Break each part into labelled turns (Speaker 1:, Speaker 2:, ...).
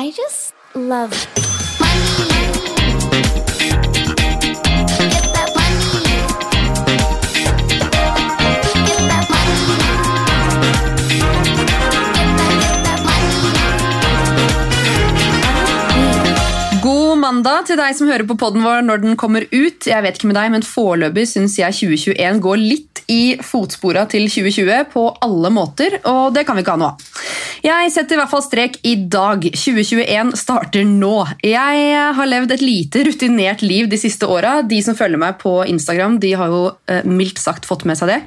Speaker 1: I just love.
Speaker 2: God mandag til deg som hører på podden vår når den kommer ut. Jeg vet ikke med deg, men Foreløpig syns jeg 2021 går litt i fotspora til 2020 på alle måter, og det kan vi ikke ha noe av. Jeg setter i hvert fall strek i dag. 2021 starter nå. Jeg har levd et lite rutinert liv de siste åra. De som følger meg på Instagram, de har jo eh, mildt sagt fått med seg det.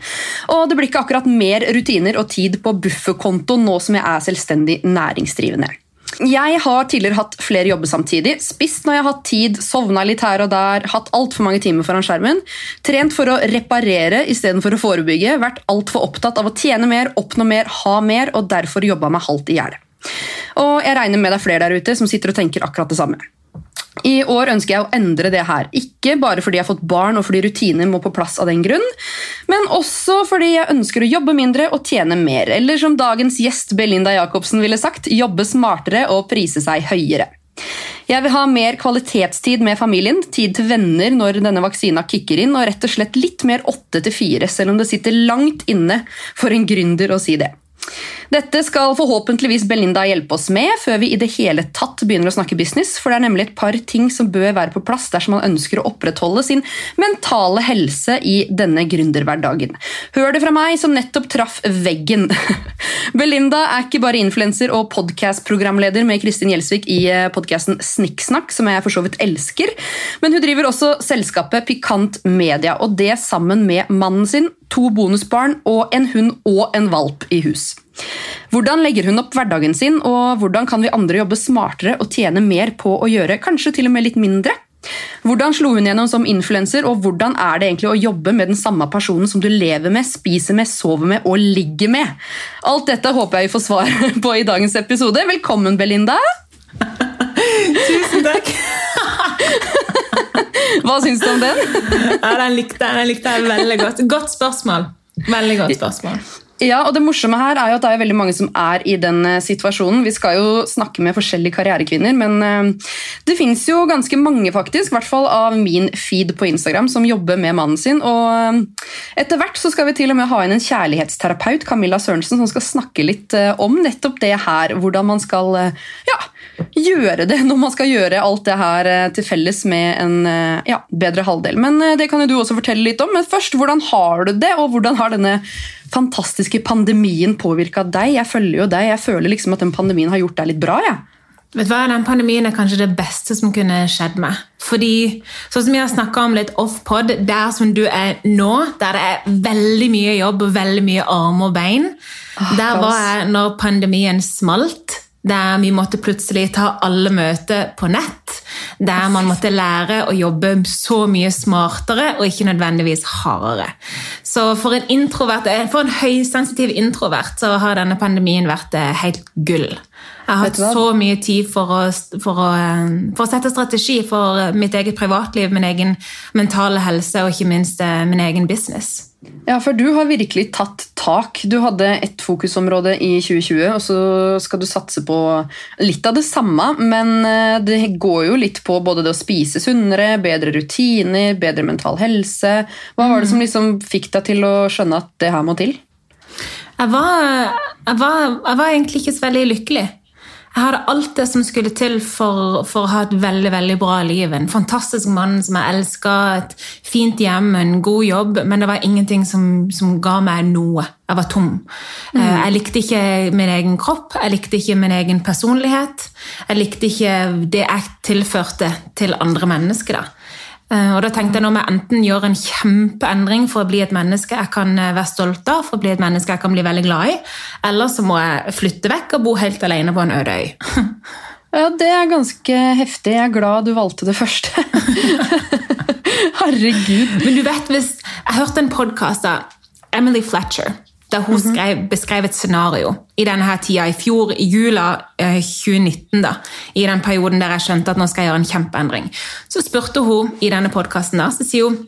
Speaker 2: Og det blir ikke akkurat mer rutiner og tid på bufferkonto nå som jeg er selvstendig næringsdrivende. Jeg har tidligere hatt flere jobber samtidig, spist når jeg har hatt tid, sovna litt her og der, hatt altfor mange timer foran skjermen, trent for å reparere istedenfor å forebygge, vært altfor opptatt av å tjene mer, oppnå mer, ha mer, og derfor jobba meg halvt i hjel. Og jeg regner med det er flere der ute som sitter og tenker akkurat det samme. I år ønsker jeg å endre det her, ikke bare fordi jeg har fått barn og fordi rutiner må på plass av den grunn, men også fordi jeg ønsker å jobbe mindre og tjene mer, eller som dagens gjest Belinda Jacobsen ville sagt, jobbe smartere og prise seg høyere. Jeg vil ha mer kvalitetstid med familien, tid til venner når denne vaksina kicker inn, og rett og slett litt mer åtte til fire, selv om det sitter langt inne for en gründer å si det. Dette skal forhåpentligvis Belinda hjelpe oss med før vi i det hele tatt begynner å snakke business, for det er nemlig et par ting som bør være på plass dersom man ønsker å opprettholde sin mentale helse i denne gründerhverdagen. Hør det fra meg som nettopp traff veggen. Belinda er ikke bare influenser og podcast-programleder med Kristin Gjelsvik i podkasten Snikksnakk, som jeg for så vidt elsker, men hun driver også selskapet Pikant Media, og det sammen med mannen sin, to bonusbarn og en hund og en valp i hus. Hvordan legger hun opp hverdagen sin, og hvordan kan vi andre jobbe smartere og tjene mer på å gjøre kanskje til og med litt mindre? Hvordan slo hun gjennom som influenser, og hvordan er det egentlig å jobbe med den samme personen som du lever med, spiser med, sover med og ligger med? Alt dette håper jeg vi får svar på i dagens episode. Velkommen, Belinda!
Speaker 3: Tusen takk.
Speaker 2: Hva syns du om den?
Speaker 3: Ja, den likte jeg, den likte jeg veldig godt. Godt spørsmål. Veldig godt spørsmål.
Speaker 2: Ja, og Det morsomme her er jo at det er veldig mange som er i den eh, situasjonen. Vi skal jo snakke med forskjellige karrierekvinner, men eh, det fins jo ganske mange faktisk, i hvert fall av min feed på Instagram, som jobber med mannen sin. og eh, Etter hvert så skal vi til og med ha inn en kjærlighetsterapeut, Camilla Sørensen, som skal snakke litt om nettopp det her. Hvordan man skal ja, gjøre det når man skal gjøre alt det her til felles med en ja, bedre halvdel. Men det kan jo du også fortelle litt om. Men først, hvordan har du det, og hvordan har denne fantastiske pandemien påvirka deg? Jeg følger jo deg, jeg føler liksom at den pandemien har gjort deg litt bra. Ja.
Speaker 3: Vet du hva, Den pandemien er kanskje det beste som kunne skjedd meg. Fordi, sånn som jeg har snakka om litt off-pod, der som du er nå, der det er veldig mye jobb og veldig mye armer og bein,
Speaker 2: Åh,
Speaker 3: der var jeg når pandemien smalt. Der vi måtte plutselig ta alle møter på nett. Der man måtte lære å jobbe så mye smartere og ikke nødvendigvis hardere. Så for en, for en høysensitiv introvert så har denne pandemien vært eh, helt gull. Jeg har hatt så mye tid for å, for, å, eh, for å sette strategi for mitt eget privatliv, min egen mentale helse og ikke minst eh, min egen business.
Speaker 2: Ja, for du har virkelig tatt tak. Du hadde ett fokusområde i 2020, og så skal du satse på litt av det samme, men eh, det går jo litt på både det å spise sunnere, bedre rutiner, bedre mental helse. Hva var det som liksom fikk deg til å skjønne at det her må til?
Speaker 3: Jeg var, jeg, var, jeg var egentlig ikke så veldig lykkelig. Jeg hadde alt det som skulle til for, for å ha et veldig veldig bra liv. En fantastisk mann som jeg elska, et fint hjem, en god jobb. Men det var ingenting som, som ga meg noe. Jeg var tom. Mm. Jeg likte ikke min egen kropp, jeg likte ikke min egen personlighet. Jeg likte ikke det jeg tilførte til andre mennesker. da. Eh, Og da tenkte jeg nå må jeg enten gjøre en kjempeendring for å bli et menneske jeg kan eh, være stolt av, for å bli et menneske jeg kan bli veldig glad i, eller så må jeg flytte vekk og bo helt alene på en øde øy.
Speaker 2: Ja, Det er ganske heftig. Jeg er glad du valgte det første. Herregud.
Speaker 3: Men du vet hvis Jeg hørte en podkast av Emily Fletcher. Der hun skrev, beskrev et scenario i denne her tida i fjor, i jula eh, 2019. da, I den perioden der jeg skjønte at nå skal jeg gjøre en kjempeendring. Så spurte hun i denne podkasten, så sier hun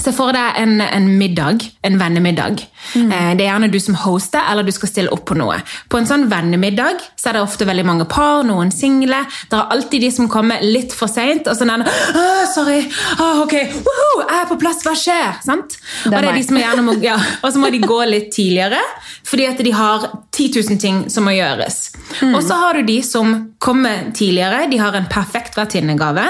Speaker 3: Se for deg en, en middag, en vennemiddag. Mm. Det er gjerne du som hoster, eller du skal stille opp på noe. På en sånn vennemiddag så er det ofte veldig mange par, noen single. Det er alltid de som kommer litt for seint. Og sånn er det, «Åh, sorry, Åh, ok, Woho! jeg er på plass, hva skjer? Sant? og, det er de som gjerne må, ja, og så må de gå litt tidligere, fordi at de har 10 000 ting som må gjøres. Og så har du de som kommer tidligere, de har en perfekt vertinnegave.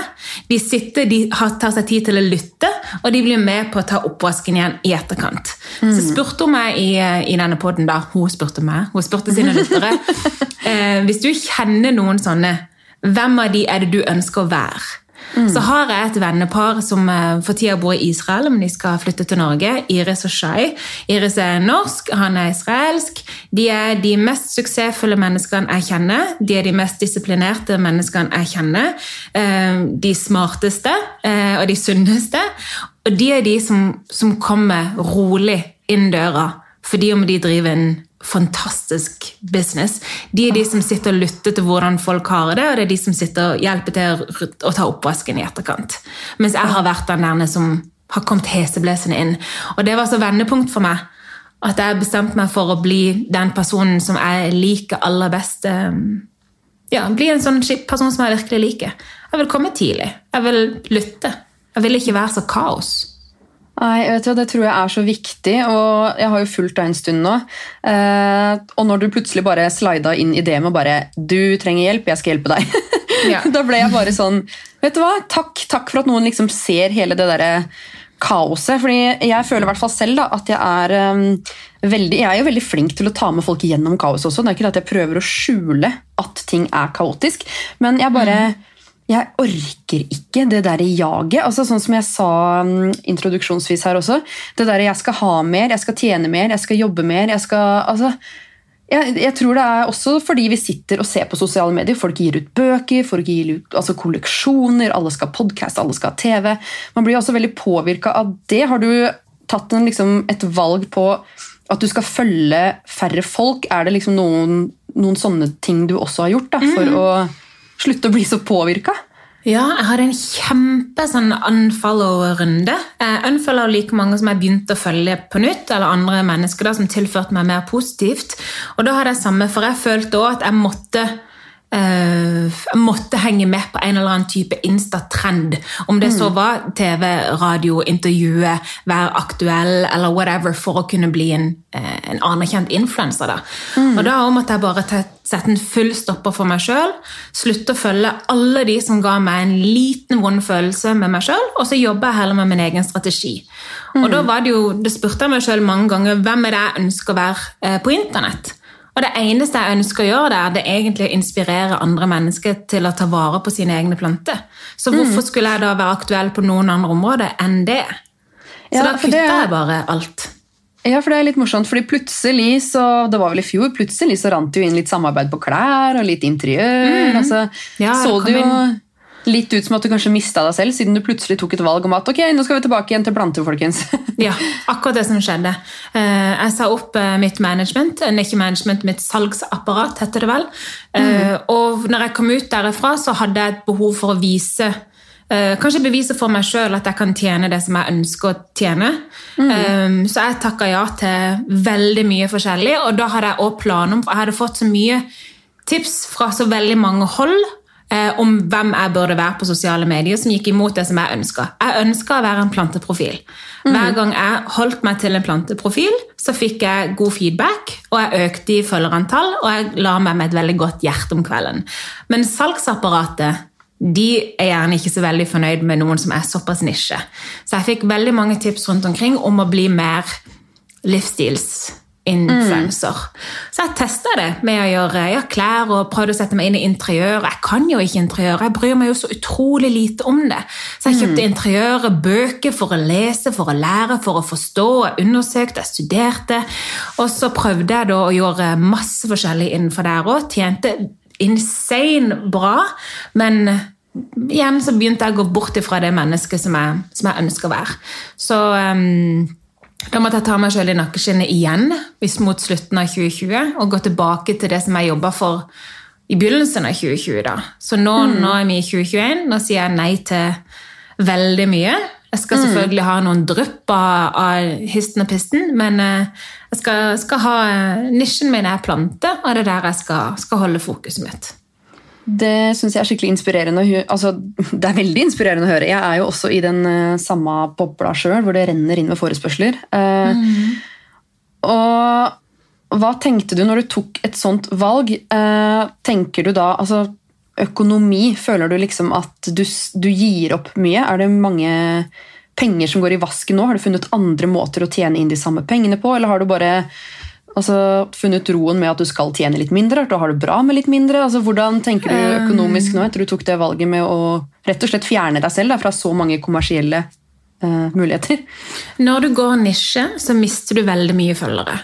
Speaker 3: De sitter, de har, tar seg tid til å lytte, og de blir med på å ta oppvasken igjen i etterkant. Så spurte hun meg i, i denne podden da, hun spurte meg, hun spurte sine lyttere, eh, hvis du kjenner noen sånne, hvem av de er det du ønsker å være? Så har jeg et vennepar som eh, for tida bor i Israel, men de skal flytte til Norge. Iris og Shai. Iris er norsk, han er israelsk. De er de mest suksessfulle menneskene jeg kjenner. De er de mest disiplinerte menneskene jeg kjenner. Eh, De smarteste eh, og de sunneste. Og de er de som, som kommer rolig inn døra, fordi om de driver en fantastisk business. De er de som sitter og lytter til hvordan folk har det, og det er de som sitter og hjelper til å- ta oppvasken i etterkant. Mens jeg har vært den der som har kommet heseblesende inn. Og det var så vendepunkt for meg at jeg bestemte meg for å bli den personen som jeg liker aller best. eh, Ja, bli en sånn person som jeg virkelig liker. Jeg vil komme tidlig. Jeg vil lytte. Jeg vil ikke være så kaos.
Speaker 2: Nei, vet du, Det tror jeg er så viktig, og jeg har jo fulgt deg en stund nå. Eh, og når du plutselig bare slida inn i det med bare 'du trenger hjelp, jeg skal hjelpe deg',
Speaker 3: Ja.
Speaker 2: da ble jeg bare sånn Vet du hva, takk, takk for at noen liksom ser hele det derre kaoset. fordi jeg føler i hvert fall selv da, at jeg er um, veldig Jeg er jo veldig flink til å ta med folk gjennom kaos også. Det er ikke det at jeg prøver å skjule at ting er kaotisk, men jeg bare jeg orker ikke det der jaget. Altså, sånn som jeg sa mm, introduksjonsvis her også. Det der jeg skal ha mer, jeg skal tjene mer, jeg skal jobbe mer. jeg skal... Altså, jeg, jeg tror det er også fordi vi sitter og ser på sosiale medier. Folk gir ut bøker, folk gir ut altså kolleksjoner, alle skal ha podkast, alle skal ha TV. Man blir også veldig påvirka av det. Har du tatt en, liksom, et valg på at du skal følge færre folk? Er det liksom noen, noen sånne ting du også har gjort da, for å slutte å bli så påvirka?
Speaker 3: Ja, jeg hadde en kjempe sånn unfollow-runde. Jeg unfollow like mange som jeg begynte å følge på nytt, eller andre mennesker da, som tilførte meg mer positivt. Og da hadde jeg samme, for jeg følte også at jeg måtte jeg måtte henge med på en eller annen type Insta-trend. Om det så var TV, radio, intervjue, være aktuell eller whatever, for å kunne bli en, eh, en anerkjent influenser. Da. Og da måtte jeg bare sette en full stopper for meg sjøl. Slutte å følge alle de som ga meg en liten vond følelse med meg sjøl, og så jobber jeg heller med min egen strategi. Og da var det jo, det spurte jeg meg sjøl mange ganger hvem er det jeg ønsker å være eh, på internett. Og det eneste jeg ønsker å gjøre der, det er egentlig å inspirere andre mennesker til å ta vare på sine egne planter. Så hvorfor skulle jeg da være aktuell på noen andre områder enn det? Så
Speaker 2: Ja,
Speaker 3: da
Speaker 2: det-
Speaker 3: jeg bare alt.
Speaker 2: Ja, for det er litt morsomt, fordi plutselig så, det var vel i fjor, plutselig så rant det jo inn litt samarbeid på klær og litt interiør. altså,
Speaker 3: Ja,
Speaker 2: så
Speaker 3: det
Speaker 2: jo
Speaker 3: kom
Speaker 2: litt ut som at du kanskje mista deg selv, siden du plutselig tok et valg om at ok, nå skal vi tilbake igjen til planter, folkens.
Speaker 3: Ja, akkurat det som skjedde. Eh, Jeg sa opp eh, mitt management, eh, ikke management, mitt salgsapparat, heter det vel. Mm. Og når jeg kom ut derifra, så hadde jeg et behov for å vise Kanskje bevise for meg sjøl at jeg kan tjene det som jeg ønsker å tjene. Eh, Så jeg takka ja til veldig mye forskjellig, og da hadde jeg òg planer om jeg hadde fått så mye tips fra så veldig mange hold eh, om hvem jeg burde være på sosiale medier, som gikk imot det som jeg ønska. Jeg ønska å være en planteprofil. Hver gang jeg holdt meg til en planteprofil, så fikk jeg god feedback, og jeg økte i følgerantall, og jeg la meg med et veldig godt hjerte om kvelden. Men salgsapparatet de er gjerne ikke så veldig fornøyd med noen som er såpass nisje. Så jeg fikk veldig mange tips rundt omkring om å bli mer livsstilsinfluencer. Så jeg testa det med å gjøre ja, klær og prøvde å sette meg inn i interiør. Jeg kan jo ikke interiør, jeg bryr meg jo så utrolig lite om det. Så jeg kjøpte interiøret, bøker for å lese, for å lære, for å forstå. Jeg undersøkte, jeg studerte. Og så prøvde jeg da å gjøre masse forskjellig innenfor der òg. Tjente insane bra, men igjen så begynte jeg å gå bort ifra det mennesket som jeg, som jeg ønsker å være. Så ehm, da måtte jeg ta meg selv i nakkeskinnet igjen hvis mot slutten av 2020 og gå tilbake til det som jeg jobba for i begynnelsen av 2020. da. Så nå, nå er vi i 2021, nå sier jeg nei til veldig mye. Jeg skal selvfølgelig ha noen drypp av, av histen og pisten, men eh, jeg skal, skal ha eh, nisjen min er plante, og det er der jeg skal, skal holde fokuset mitt.
Speaker 2: Det syns jeg er skikkelig inspirerende. Altså, det er veldig inspirerende å høre. Jeg er jo også i den eh, samme bobla sjøl, hvor det renner inn med forespørsler. Eh, Og hva tenkte du når du tok et sånt valg? Uh, tenker du da altså, Økonomi, føler du liksom at du, du gir opp mye? Er det mange penger som går i vasken nå? Har du funnet andre måter å tjene inn de samme pengene på, eller har du bare altså, funnet roen med at du skal tjene litt mindre? At du har det bra med litt mindre? Altså, hvordan tenker du økonomisk nå etter du tok det valget med å rett og slett fjerne deg selv da, fra så mange kommersielle uh, muligheter?
Speaker 3: Når du går nisje, så mister du veldig mye følgere.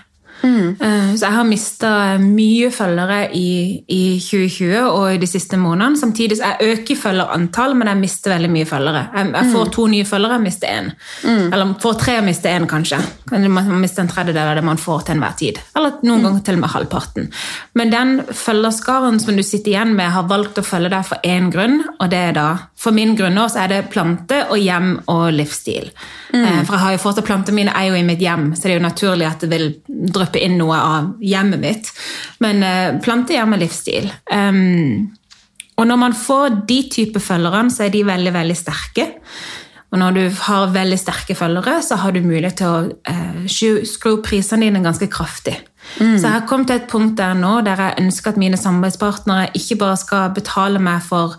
Speaker 3: Eh, Så jeg har mista mye følgere i, i 2020 og i de siste månedene. Samtidig så jeg øker følgerantall, men jeg mister veldig mye følgere. Jeg, jeg får to nye følgere, jeg mister én. Eller får tre og mister én, kanskje. Kan Man mister en tredjedel av det man får til enhver tid. Eller noen ganger til og med halvparten. Men den følgerskaren som du sitter igjen med, har valgt å følge deg for én grunn, og det er da For min grunn nå så er det plante og hjem og livsstil. Eh, For jeg har jo fått at plantene mine er jo i mitt hjem, så det er jo naturlig at det vil dryppe inn noe av hjemmet mitt. Men eh, plante, hjemme livsstil. Um, og når man får de type følgerne, så er de veldig, veldig sterke. Og når du har veldig sterke følgere, så har du mulighet til å eh, skru- opp prisene dine ganske kraftig. Så jeg har kommet til et punkt der nå der jeg ønsker at mine samarbeidspartnere ikke bare skal betale meg for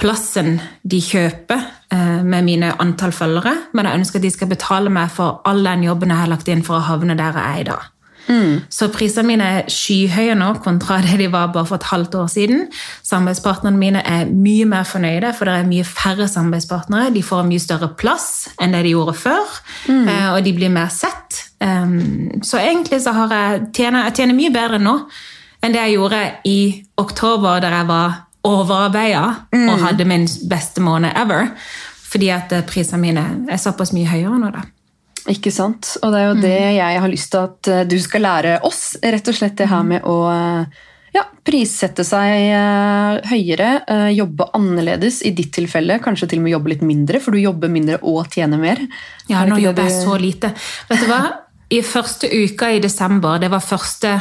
Speaker 3: plassen de kjøper eh, med mine antall følgere, men jeg ønsker at de skal betale meg for all den jobben jeg har lagt inn for å havne der jeg er i dag. Så prisene mine er skyhøye nå kontra det de var bare for et halvt år siden. Samarbeidspartnerne mine er mye mer fornøyde, for det er mye færre samarbeidspartnere. De får en mye større plass enn det de gjorde før, mm. og de blir mer sett. Så egentlig så har jeg tjener, jeg tjener mye bedre nå enn det jeg gjorde i oktober, der jeg var overarbeida og hadde min beste måned ever. Fordi at eh, prisene mine er såpass mye høyere nå, da.
Speaker 2: Ikke sant? Og det er jo det jeg har lyst til at eh, du skal lære oss. Rett og slett det her med å eh, ja, prissette seg eh, høyere, jobbe annerledes. I ditt tilfelle kanskje til og med jobbe litt mindre, for du jobber mindre og tjener mer.
Speaker 3: Ja, nå jobber jeg så lite. Vet du hva? I første uka i desember, det var første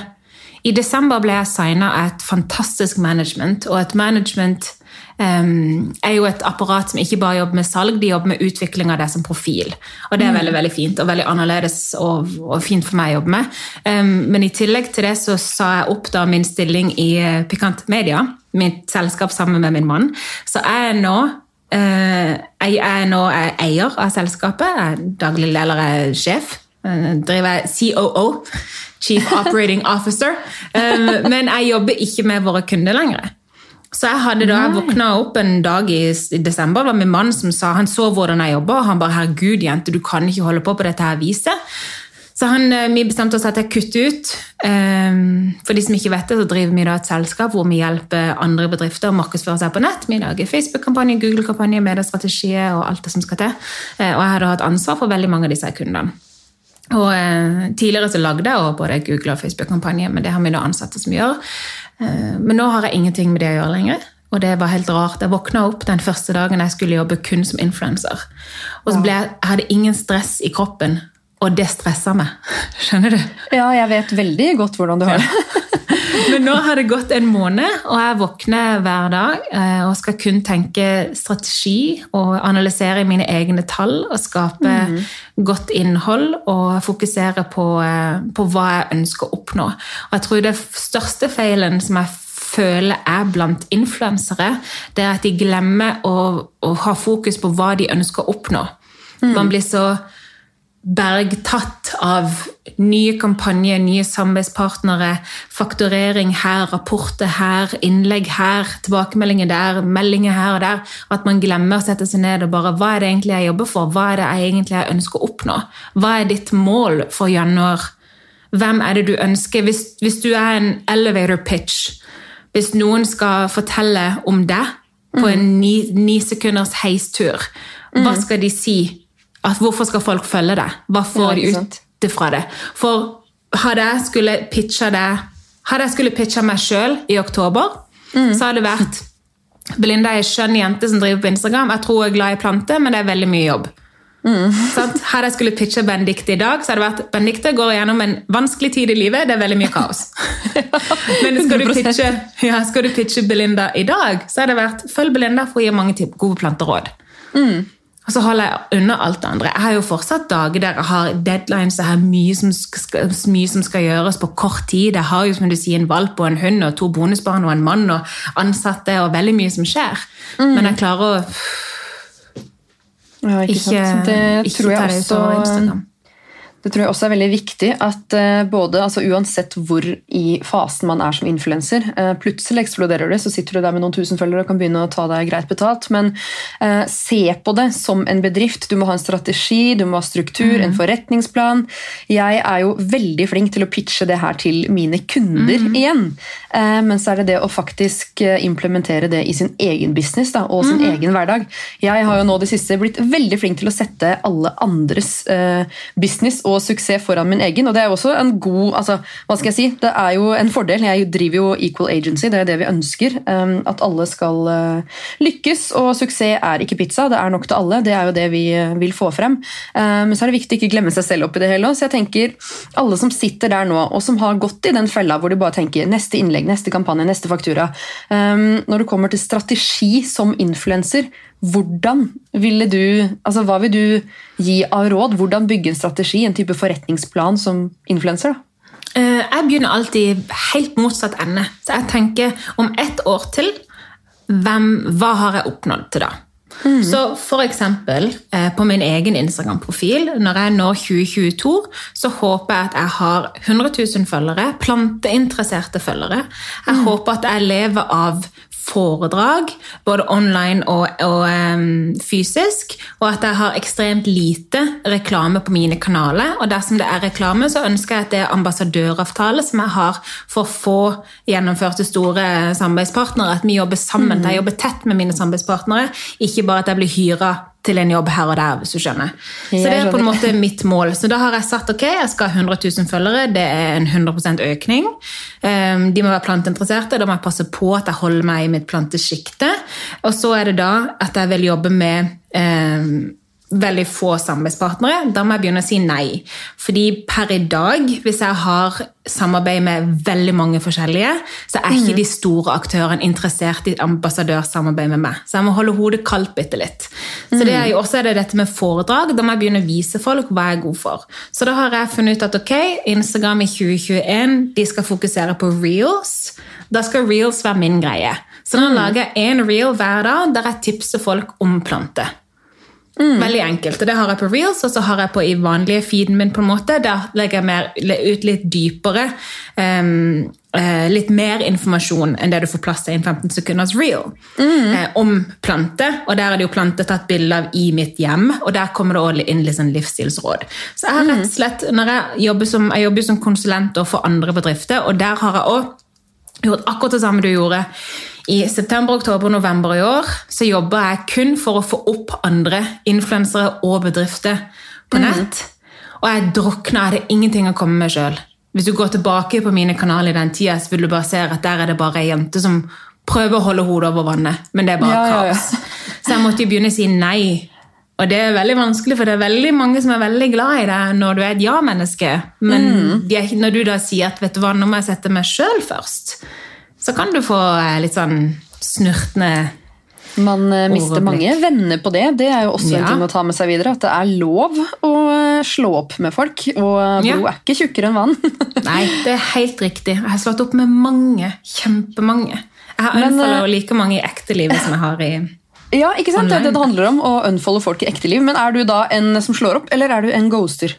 Speaker 3: I desember ble jeg signa av et fantastisk management, og et management em, er jo et apparat som ikke bare jobber med salg, de jobber med utvikling av det som profil. Og det er veldig veldig fint, og veldig annerledes og, og fint for meg å jobbe med. Men i tillegg til det så sa jeg opp da min stilling i eh, Pikant Media, mitt selskap sammen med min mann. Så jeg er nå Eh, jeg er nå eier av selskapet. Jeg er daglig leder, jeg er sjef. Jeg driver COO, Chief Operating Officer. Men jeg jobber ikke med våre kunder lenger. Så jeg hadde da, jeg våkna opp en dag i, i desember, det var min mann som sa, han så hvordan jeg jobba, og han bare 'herregud, jente, du kan ikke holde på på dette her viset'. Så han, eh, vi bestemte oss at jeg kutter ut. Um, for de som ikke vet det, så driver vi da et selskap hvor vi hjelper andre bedrifter å markedsføre seg på nett. Vi lager Facebook-kampanje, Google-kampanje, mediestrategier og alt det som skal til. Eh, og jeg har da hatt ansvar for veldig mange av disse kundene. Og eh, Tidligere så lagde jeg både Google- og Facebook-kampanje, men det har vi da ansatte som gjør. Eh, men nå har jeg ingenting med det å gjøre lenger. Og det var helt rart. Jeg våkna opp den første dagen jeg skulle jobbe kun som influenser. Og så ble jeg, jeg hadde ingen stress i kroppen, og det stressa meg. Skjønner du?
Speaker 2: Ja, jeg vet veldig godt hvordan du har det.
Speaker 3: Men nå har det gått en måned, og jeg våkner hver dag eh, og skal kun tenke strategi og analysere mine egne tall og skape godt innhold og fokusere på, eh, på hva jeg ønsker å oppnå. Og jeg tror det største feilen som jeg føler er blant influensere, det er at de glemmer å, å ha fokus på hva de ønsker å oppnå. Man blir så bergtatt av nye kampanjer, nye samarbeidspartnere, fakturering her, rapporter her, innlegg her, tilbakemeldinger der, meldinger her og der, at man glemmer å sette seg ned og bare Hva er det egentlig jeg jobber for? Hva er det jeg egentlig jeg ønsker å oppnå? Hva er ditt mål for januar? Hvem er det du ønsker? Hvis, hvis du er en elevator pitch, hvis noen skal fortelle om deg på en ni, ni sekunders heistur, hva skal de si? At hvorfor skal folk følge det? Hva får de ut fra det? For hadde jeg skulle pitcha det Hadde jeg skulle pitcha meg sjøl i oktober, så hadde det vært Belinda er en skjønn jente som driver på Instagram. Jeg tror hun er glad i planter, men det er veldig mye jobb. Sant? Hadde jeg skulle pitche Benedicte i dag, så hadde det vært Benedicte går gjennom en vanskelig tid i livet. Det er veldig mye kaos. Men skal du, pitche, ja, skal du pitche Belinda i dag, så hadde det vært følg Belinda for å gi mange gode planteråd. Og så holder jeg unna alt det andre. Jeg har jo fortsatt dager der jeg har deadlines, jeg har mye som skal, mye som skal gjøres på kort tid. Jeg har jo som du sier, en valp og en hund og to bonusbarn og en mann og ansatte og veldig mye som skjer. Men jeg klarer å
Speaker 2: Ja, ikke,
Speaker 3: ikke,
Speaker 2: sant? Det
Speaker 3: ikke
Speaker 2: tror
Speaker 3: ta
Speaker 2: jeg
Speaker 3: det ut på Instagram.
Speaker 2: Det tror jeg også er veldig viktig at eh, både, altså uansett hvor i fasen man er som influenser, eh, plutselig eksploderer det, så sitter du der med noen tusen følgere og kan begynne å ta deg greit betalt, men eh, se på det som en bedrift. Du må ha en strategi, du må ha struktur, en forretningsplan. Jeg er jo veldig flink til å pitche det her til mine kunder igjen, eh, men så er det det å faktisk eh, implementere det i sin egen business da, og sin egen hverdag. Jeg har jo nå det siste blitt veldig flink til å sette alle andres eh, business og suksess foran min egen, og det er jo også en god altså, hva skal jeg si, Det er jo en fordel. Jeg driver jo Equal Agency, det er det vi ønsker. um, At alle skal uh, lykkes, og suksess er ikke pizza, det er nok til alle. Det er jo det vi uh, vil få frem. Um, Men så er det viktig å ikke glemme seg selv oppi det hele. Så jeg tenker, alle som sitter der nå, og som har gått i den fella hvor de bare tenker neste innlegg, neste kampanje, neste faktura um, Når det kommer til strategi som influenser, hvordan ville du, altså Hva vil du gi av råd? Hvordan bygge en strategi, en type forretningsplan som influenser? da?
Speaker 3: Eh, Jeg begynner alltid helt motsatt ende. Så jeg tenker om ett år til, hvem, hva har jeg oppnådd til da? Så for eksempel eh, på min egen Instagram-profil, når jeg når 2022, så håper jeg at jeg har 100 000 følgere, planteinteresserte følgere. Jeg håper at jeg lever av foredrag, både online og, og um, fysisk, og at jeg har ekstremt lite reklame på mine kanaler. Og dersom det er reklame, så ønsker jeg at det er ambassadøravtale som jeg har for få gjennomførte store samarbeidspartnere, at vi jobber sammen. at Jeg jobber tett med mine samarbeidspartnere, ikke bare at jeg blir hyra til en jobb her og der, hvis du skjønner. Så det er på en måte mitt mål. Så da har jeg sagt ok, jeg skal ha 100 000 følgere. Det er en 100 økning. Um, de må være planteinteresserte. Da må jeg passe på at jeg holder meg i mitt plantesjikte. Og så er det da at jeg vil jobbe med um, veldig få samarbeidspartnere. Da må jeg begynne å si nei. Fordi per i dag, hvis jeg har samarbeid med veldig mange forskjellige, så er ikke de store aktørene interessert i ambassadørsamarbeid med meg. Så jeg må holde hodet kaldt bitte litt. Så det er jo også det dette med foredrag. Da må jeg begynne å vise folk hva jeg er god for. Så da har jeg funnet ut at ok, Instagram i 2021 de skal fokusere på reels. Da skal reels være min greie. Så da lager jeg en reel hver dag der jeg tipser folk om planter. Veldig enkelt. og Det har jeg på Reels, og så har jeg på i vanlige feeden min. på en måte. Der legger jeg mer, ut litt dypere, Um, uh, litt mer informasjon enn det du får plass til i en 15 sekunders reel. Eh, om planter, og der er det jo planter tatt bilde av i mitt hjem. Og der kommer det også inn litt sånn livsstilsråd. Så jeg har rett og slett, når jeg jobber som, jeg jobber som konsulent for andre bedrifter, og der har jeg også gjort akkurat det samme du gjorde. I september, oktober og november i år så jobber jeg kun for å få opp andre influensere og bedrifter på nett. Og jeg drukna, jeg hadde ingenting å komme med sjøl. Hvis du går tilbake på mine kanaler i den tida, så vil du bare se at der er det bare ei jente som prøver å holde hodet over vannet, men det er bare
Speaker 2: Ja, ja, ja.
Speaker 3: kaos. Så jeg måtte jo begynne å si nei. Og det er veldig vanskelig, for det er veldig mange som er veldig glad i deg når du er et ja-menneske. Men
Speaker 2: Mm.
Speaker 3: de når du da sier at vet du hva, nå må jeg sette meg sjøl først, så kan du få eh, litt sånn snurtende
Speaker 2: Man eh, mister
Speaker 3: Overblikk.
Speaker 2: mange venner på det. Det er jo også en
Speaker 3: Ja.
Speaker 2: ting å ta med seg videre. At det er lov å eh, slå opp med folk. Og
Speaker 3: Ja.
Speaker 2: er ikke tjukkere enn vann.
Speaker 3: Nei, det er helt riktig. Jeg har slått opp med mange. Kjempemange. Jeg har
Speaker 2: unnfallet
Speaker 3: unfollow like mange i ekte livet som jeg har i
Speaker 2: ja, ikke sant? Det er det det handler om. Å unfolde folk i ekte liv. Men er du da en som slår opp, eller er du en ghoster?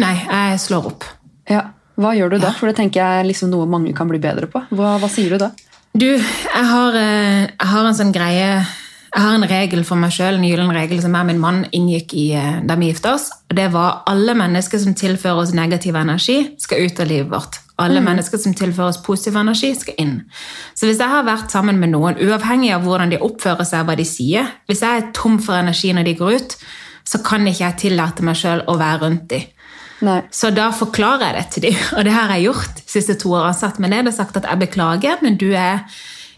Speaker 3: Nei, jeg slår opp.
Speaker 2: Ja. Hva gjør du da? For det tenker jeg er liksom noe mange kan bli bedre på. Hva, hva sier du da?
Speaker 3: Du, jeg har, eh, jeg har en sånn greie Jeg har en regel for meg sjøl, en gyllen regel som jeg og min mann inngikk i eh, da vi gifta oss. og Det var alle mennesker som tilfører oss negativ energi, skal ut av livet vårt. Alle mennesker som tilfører oss positiv energi, skal inn. Så hvis jeg har vært sammen med noen, uavhengig av hvordan de oppfører seg, hva de sier Hvis jeg er tom for energi når de går ut, så kan ikke jeg tillate meg sjøl å være rundt dem.
Speaker 2: Nei.
Speaker 3: Så da forklarer jeg det til dem, og det har jeg gjort de siste to årene. Satt meg ned og sagt at jeg beklager, men du er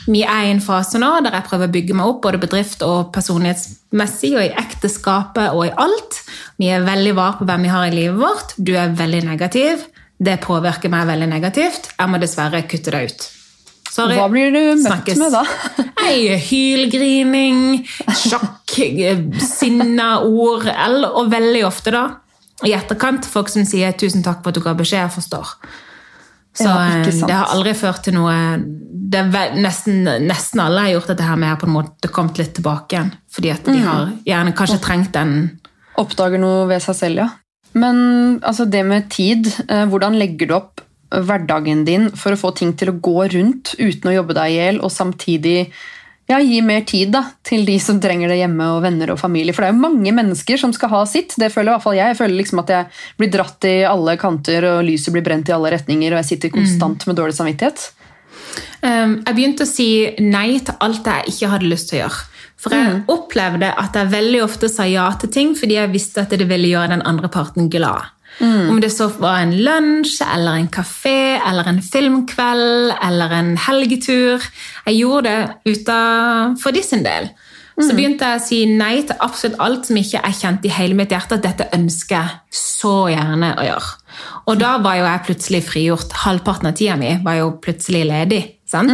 Speaker 3: Vi er i en fase nå der jeg prøver å bygge meg opp både bedrift og personlighetsmessig, og i ekteskapet og i alt. Vi er veldig var på hvem vi har i livet vårt. Du er veldig negativ. Det påvirker meg veldig negativt. Jeg må dessverre kutte deg ut. Sorry.
Speaker 2: Hva blir du møtt
Speaker 3: Snakkes.
Speaker 2: med da?
Speaker 3: Nei, hylgrining, sjokk, sinna ord, og veldig ofte da, i etterkant, folk som sier 'tusen takk for at du ga beskjed, jeg forstår'. Så
Speaker 2: Ja,
Speaker 3: eh, det har aldri ført til noe det nesten, nesten alle har gjort dette her med på en måte kommet litt tilbake igjen. Fordi at de
Speaker 2: Mm.
Speaker 3: har gjerne kanskje trengt den
Speaker 2: Oppdager noe ved seg selv, ja. Men altså, det med tid, eh, hvordan legger du opp hverdagen din for å få ting til å gå rundt uten å jobbe deg i hjel, og samtidig ja, gi mer tid da, til de som trenger det hjemme, og venner og familie? For det er jo mange mennesker som skal ha sitt. Det føler i hvert fall jeg. Jeg føler liksom at jeg blir dratt i alle kanter, og lyset blir brent i alle retninger, og jeg sitter konstant med dårlig samvittighet.
Speaker 3: Um, jeg begynte å si nei til alt jeg ikke hadde lyst til å gjøre. For jeg opplevde at jeg veldig ofte sa ja til ting fordi jeg visste at det ville gjøre den andre parten glad. Om det så var en lunsj, eller en kafé, eller en filmkveld, eller en helgetur. Jeg gjorde det utenfor de sin del. Så begynte jeg å si nei til absolutt alt som ikke jeg kjente i hele mitt hjerte at dette ønsker jeg så gjerne å gjøre. Og da var jo jeg plutselig frigjort. Halvparten av tida mi var jo plutselig ledig. sant?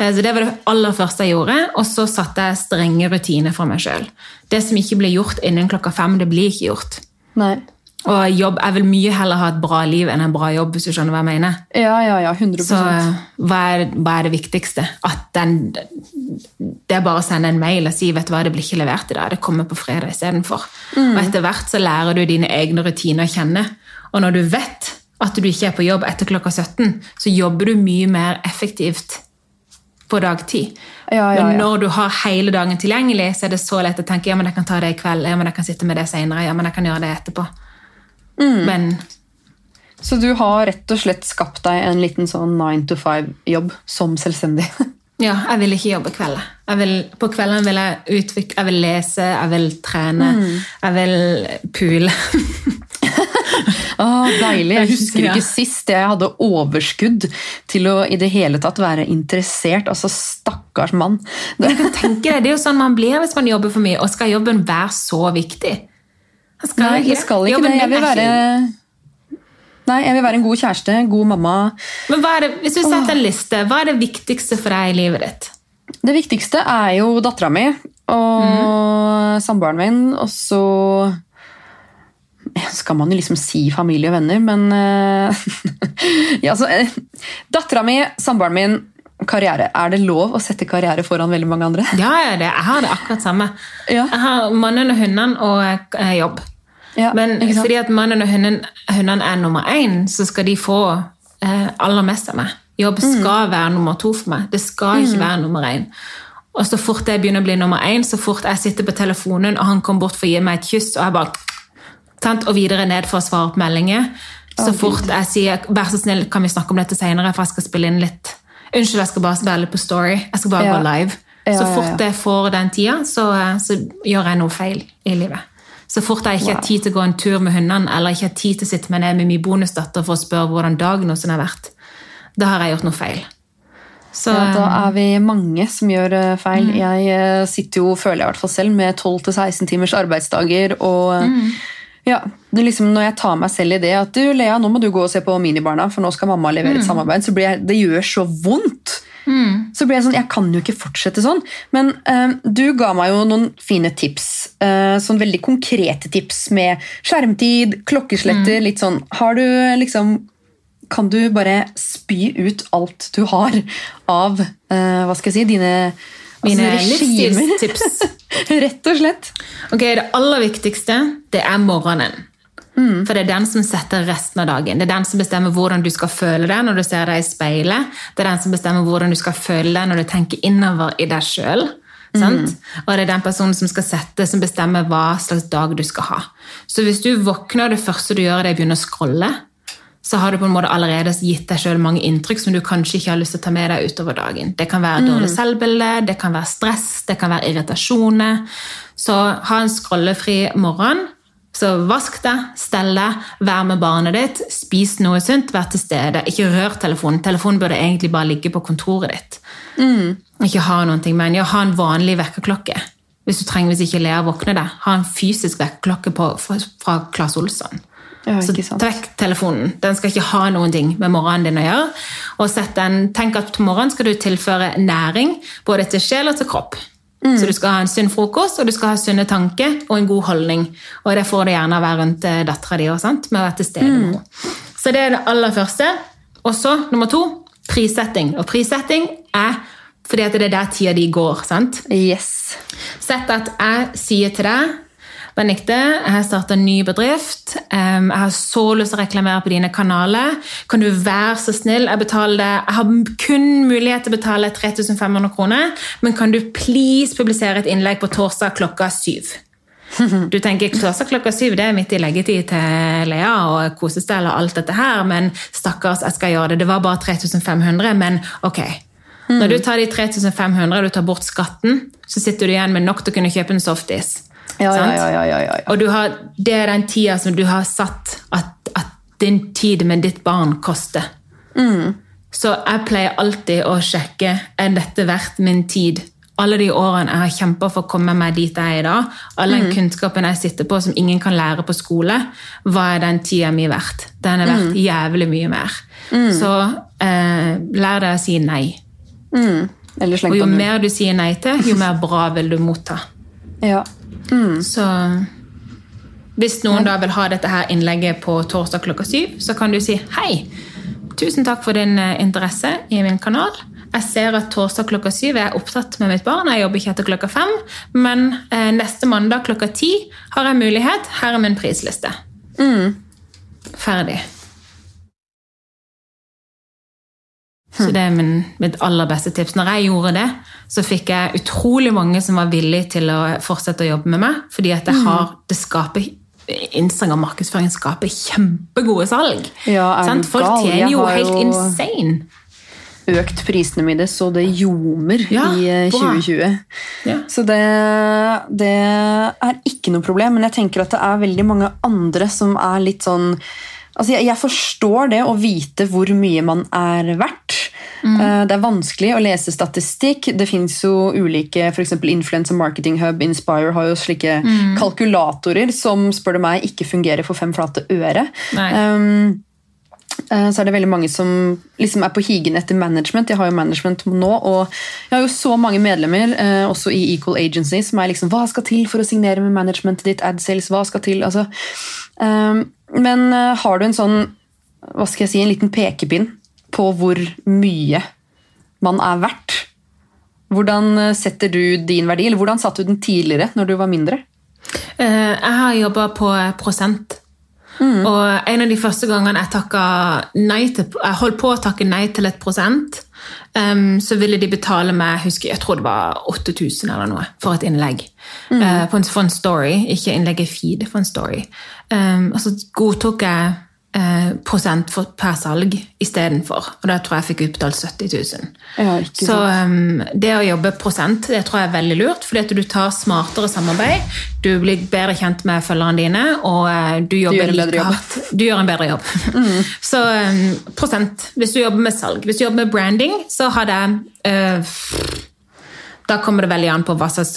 Speaker 3: Eh, Så det var det aller første jeg gjorde. Og så satte jeg strenge rutiner for meg sjøl. Det som ikke ble gjort innen klokka fem, det blir ikke gjort.
Speaker 2: Nei.
Speaker 3: Og jobb, Jeg vil mye heller ha et bra liv enn en bra jobb, hvis du skjønner hva jeg mener.
Speaker 2: Ja, ja, ja, 100
Speaker 3: Så eh, hva er, hva er det viktigste? At den, det er bare å sende en mail og si vet du hva, det blir ikke levert i dag, det kommer på fredag istedenfor. Og etter hvert så lærer du dine egne rutiner å kjenne. Og når du vet at du ikke er på jobb etter klokka 17, så jobber du mye mer effektivt på dagtid.
Speaker 2: Ja, ja,
Speaker 3: Men når du har hele dagen tilgjengelig, så er det så lett å tenke ja, men jeg kan ta det i kveld, ja, men jeg kan sitte med det senere, ja, men jeg kan gjøre det etterpå.
Speaker 2: Mm.
Speaker 3: Men
Speaker 2: Så du har rett og slett skapt deg en liten sånn 9 to 5-jobb som selvstendig?
Speaker 3: Ja, jeg vil ikke jobbe kvelder. Vil, på kvelden vil jeg utvikle, jeg vil lese, jeg vil trene, jeg vil pule.
Speaker 2: Åh, deilig. Jeg husker ikke sist jeg hadde overskudd til å i det hele tatt være interessert. Altså, stakkars mann. Det,
Speaker 3: Du kan tenke deg, Det er jo sånn man blir hvis man jobber for mye, og skal jobben være så viktig? Jeg skal
Speaker 2: nei, jeg skal ikke det. Jeg vil være Nei, jeg vil være en god kjæreste, god mamma.
Speaker 3: Men det, Hvis du setter en liste, hva er det viktigste for deg i livet ditt?
Speaker 2: Det viktigste er jo dattera mi og samboeren min, og så skal man jo liksom si familie og venner, men uh, ja, altså, eh, Dattera mi, samboeren min, karriere. Er det lov å sette karriere foran veldig mange andre?
Speaker 3: Ja, ja, det, jeg har det akkurat samme.
Speaker 2: Ja.
Speaker 3: Jeg har mannen og hundene og eh, jobb.
Speaker 2: Ja,
Speaker 3: Men fordi at mannen og hunden, hundene er nummer én, så skal de få eh, aller mest av meg. Jobb
Speaker 2: Mm.
Speaker 3: skal være nummer to for meg. Det skal ikke være nummer én. Og så fort jeg begynner å bli nummer én, så fort jeg sitter på telefonen, og han kommer bort for å gi meg et kyss, og jeg bare tant, Og videre ned for å svare på meldinger. Så fort jeg sier 'vær så snill, kan vi snakke om dette senere', for jeg skal spille inn litt Unnskyld, jeg skal bare spille på Story. Jeg skal bare
Speaker 2: Ja.
Speaker 3: gå live. Så fort jeg får den tida, så, så gjør jeg noe feil i livet. Så fort jeg ikke har tid til å gå en tur med hundene, eller ikke har tid til å sitte meg ned med min bonusdatter for å spørre hvordan dagen hos henne har vært, da har jeg gjort noe feil. Så,
Speaker 2: Ja, da er vi mange som gjør feil. feil. Jeg eh, sitter jo, føler jeg i hvert fall selv, med 12-16 timers arbeidsdager. Og eh, ja, det liksom når jeg tar meg selv i det at du, Lea, nå må du gå og se på Minibarna, for nå skal mamma levere et samarbeid, så blir jeg, det gjør så vondt. Så blir jeg sånn, jeg kan jo ikke fortsette sånn. Men uh, du ga meg jo noen fine tips. Uh, sånn veldig konkrete tips med skjermtid, klokkesletter, litt sånn. Har du liksom kan du bare spy ut alt du har av uh, hva skal jeg si, dine
Speaker 3: mine
Speaker 2: altså,
Speaker 3: livsstilstips.
Speaker 2: Rett og slett.
Speaker 3: Ok, Det aller viktigste det er morgenen. For det er den som setter resten av dagen. Det er den som bestemmer hvordan du skal føle deg når du ser deg i speilet. Det er den som bestemmer hvordan du skal føle deg når du tenker innover i deg sjøl. Og det er den personen som skal sette, som bestemmer hva slags dag du skal ha. Så hvis du våkner, og det første du gjør, er å begynne å scrolle, så har du på en måte allerede gitt deg selv mange inntrykk som du kanskje ikke har lyst til å ta med deg utover dagen. Det kan være dårlig selvbilde, det kan være stress, det kan være irritasjoner. Så ha en skrollefri morgen. Så vask deg, stell deg, vær med barnet ditt, spis noe sunt, vær til stede. Ikke rør telefonen. Telefonen burde egentlig bare ligge på kontoret ditt. Ikke ha noen ting, men ja, ha en vanlig vekkerklokke. Hvis du trenger, hvis ikke Lea våkner deg. Ha en fysisk vekkerklokke fra Claes Olsson.
Speaker 2: Ja,
Speaker 3: Så vekk telefonen. Den skal ikke ha noen ting med morgenen din å gjøre. Og den, tenk at på morgenen skal du tilføre næring både til sjel og til kropp.
Speaker 2: Mm.
Speaker 3: Så du skal ha en sunn frokost, og du skal ha sunne tanker og en god holdning. Og det får du gjerne være rundt eh, dattera di med å være til stede
Speaker 2: Mm.
Speaker 3: med henne. Så det er det aller første. Og så, nummer to, prissetting. Og prissetting er fordi det er der tida di går. sant?
Speaker 2: Yes.
Speaker 3: Sett at jeg sier til deg Benedikte, jeg har starta en ny bedrift. Jeg har så lyst til å reklamere på dine kanaler. Kan du være så snill? Jeg, betaler, jeg har kun mulighet til å betale 3500 kroner, men kan du please publisere et innlegg på torsdag klokka syv? Du tenker torsdag klokka syv, det er midt i leggetid til Lea og kosestell og alt dette her, men stakkars, jeg skal gjøre det. Det var bare 3500, men ok. Når du tar de 3500 og du tar bort skatten, så sitter du igjen med nok til å kunne kjøpe en softis.
Speaker 2: Ja, ja, ja, ja, ja, ja.
Speaker 3: Og du har, det er den tida som du har satt at, at din tid med ditt barn koster. Så jeg pleier alltid å sjekke er dette verdt min tid. Alle de årene jeg har kjempa for å komme meg dit jeg er i dag, all den kunnskapen jeg sitter på som ingen kan lære på skole, hva er den tida mi verdt? Den er verdt jævlig mye mer. Så eh, lær deg å si nei.
Speaker 2: Eller
Speaker 3: Og jo mer du sier nei til, jo mer bra vil du motta.
Speaker 2: Ja.
Speaker 3: Så hvis noen da vil ha dette her innlegget på torsdag klokka syv, så kan du si hei. Tusen takk for din eh, interesse i min kanal. Jeg ser at torsdag klokka syv er jeg opptatt med mitt barn. Jeg jobber ikke etter klokka fem, men eh, neste mandag klokka ti har jeg mulighet. Her er min prisliste. Ferdig. Så det er min, mitt aller beste tips. Når jeg gjorde det, så fikk jeg utrolig mange som var villige til å fortsette å jobbe med meg. Fordi at det har, det skaper Instagram-markedsføring skaper kjempegode salg.
Speaker 2: Ja,
Speaker 3: Folk?
Speaker 2: Jeg
Speaker 3: tjener jo helt
Speaker 2: jo-
Speaker 3: insane.
Speaker 2: Økt prisene mine så det ljomer
Speaker 3: Ja,
Speaker 2: i eh, 2020.
Speaker 3: Ja.
Speaker 2: Så det, det er ikke noe problem, men jeg tenker at det er veldig mange andre som er litt sånn Altså jeg, jeg forstår det å vite hvor mye man er verdt. Mm. Det er vanskelig å lese statistikk. Det fins jo ulike f.eks. Influencer Marketing Hub, Inspire har jo slike kalkulatorer som spør du meg, ikke fungerer for fem flate øre. Um, eh, så er det veldig mange som liksom er på higen etter management. Jeg har jo management nå, og jeg har jo så mange medlemmer, eh, også i Equal Agency, som er liksom Hva skal til for å signere med managementet ditt? Ad sales? hva skal til? Altså, um, men eh, har du en sånn, hva skal jeg si, en liten pekepinn på hvor mye man er verdt? Hvordan eh, setter du din verdi, eller hvordan satte du den tidligere, når du var mindre?
Speaker 3: Eh, Jeg har jobba på prosent. Og en av de første gangene jeg nei til Jeg holdt på å takke nei til et prosent, um, så ville de betale meg jeg jeg tror det var 8000 eller noe for et innlegg. På en, for en story, ikke innlegg i feed, for en story. Um, altså godtok jeg uh, prosent for, per salg istedenfor. Og da tror jeg jeg fikk utbetalt 70 000.
Speaker 2: Ja,
Speaker 3: Så um, det å jobbe prosent det tror jeg er veldig lurt, fordi at du tar smartere samarbeid, du blir bedre kjent med følgerne dine, og uh, du jobber
Speaker 2: en
Speaker 3: like hardt. Du gjør en bedre jobb. Så um, prosent. Hvis du jobber med salg. Hvis du jobber med branding, så har det Da kommer det veldig an på hva slags,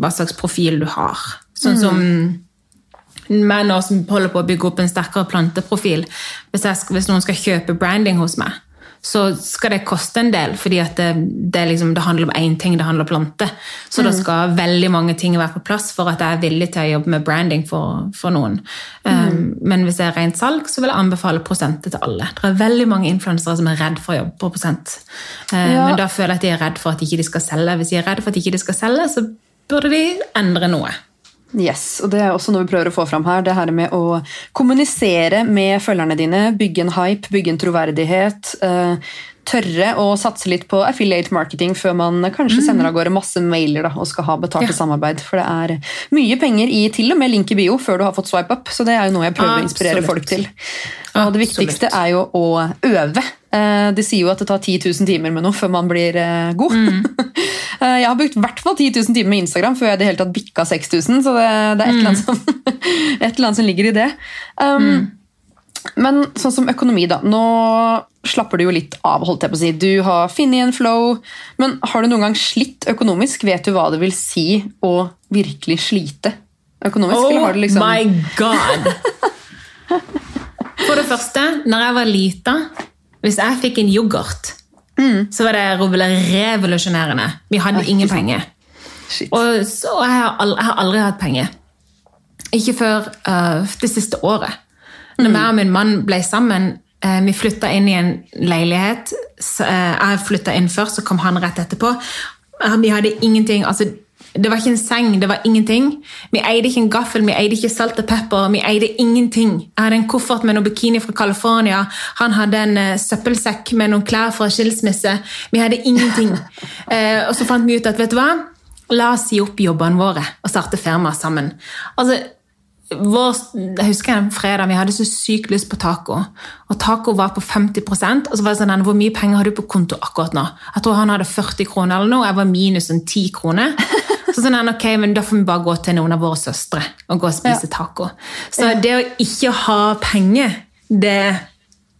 Speaker 3: hva slags profil du har. Sånn som meg nå som holder på å bygge opp en sterkere planteprofil. Hvis, jeg, hvis noen skal kjøpe branding hos meg, så skal det koste en del, fordi det, det, liksom, det handler om én ting, det handler om plante. Så det skal veldig mange ting være på plass for at jeg er villig til å jobbe med branding for, for noen. Um, men hvis det er rent salg, så vil jeg anbefale prosenter til alle. Det er veldig mange influensere som er redd for å jobbe på prosent. Um,
Speaker 2: Ja.
Speaker 3: Men da føler jeg at de er redd for at ikke de skal selge. Hvis de er redd for at ikke de skal selge, så burde de endre noe.
Speaker 2: Yes, og det er også noe vi prøver å få fram her. Det her med å kommunisere med følgerne dine, bygge en hype, bygge en troverdighet. Eh, tørre å satse litt på affiliate marketing før man kanskje sender av gårde masse mailer da, og skal ha betalte
Speaker 3: Ja.
Speaker 2: samarbeid. For det er mye penger i til og med link i bio før du har fått swipe up. Så det er jo noe jeg prøver å inspirere folk til. Og det viktigste er jo å øve. Eh, De sier jo at det tar 10 000 timer med noe før man blir eh, god. Mm. Jeg har brukt i hvert fall 10 000 timer med Instagram før jeg hadde det hele tatt bikka 6000, så det, det er et, eller annet som, et eller annet som ligger i det. Um, Men sånn som økonomi, da. Nå slapper du jo litt av, holdt jeg på å si. Du har funnet en flow, men har du noen gang slitt økonomisk? Vet du hva det vil si å virkelig slite økonomisk? eller har du liksom...
Speaker 3: Oh my god! For det første, når jeg var lita, hvis jeg fikk en yoghurt, så var det revolusjonerende. Vi hadde ingen penger.
Speaker 2: Shit.
Speaker 3: Og så jeg har aldri, jeg har aldri hatt penger. Ikke før uh, det siste året. Når jeg og min mann ble sammen, eh, vi flytta inn i en leilighet. Eh, jeg flytta inn først, så kom han rett etterpå. Eh, Vi hadde ingenting. altså det var ikke en seng, det var ingenting. Vi eide ikke en gaffel, vi eide ikke salt og pepper. Vi eide ingenting. Jeg hadde en koffert med noen bikini fra California. Han hadde en søppelsekk med noen klær fra skilsmisse. Vi hadde ingenting. Eh, og så fant vi ut at vet du hva? La oss si opp jobbene våre og starte firma sammen. Altså, vår, jeg husker en fredag vi hadde så sykt lyst på taco. Og taco var på 50 og så var det sånn, hvor mye penger har du på konto akkurat nå? Jeg tror han hadde 40 kroner eller noe, jeg var minus en 10 kroner. Så sånn, ok, men Da får vi bare gå til noen av våre søstre og gå og spise taco. Så det å ikke ha penger, det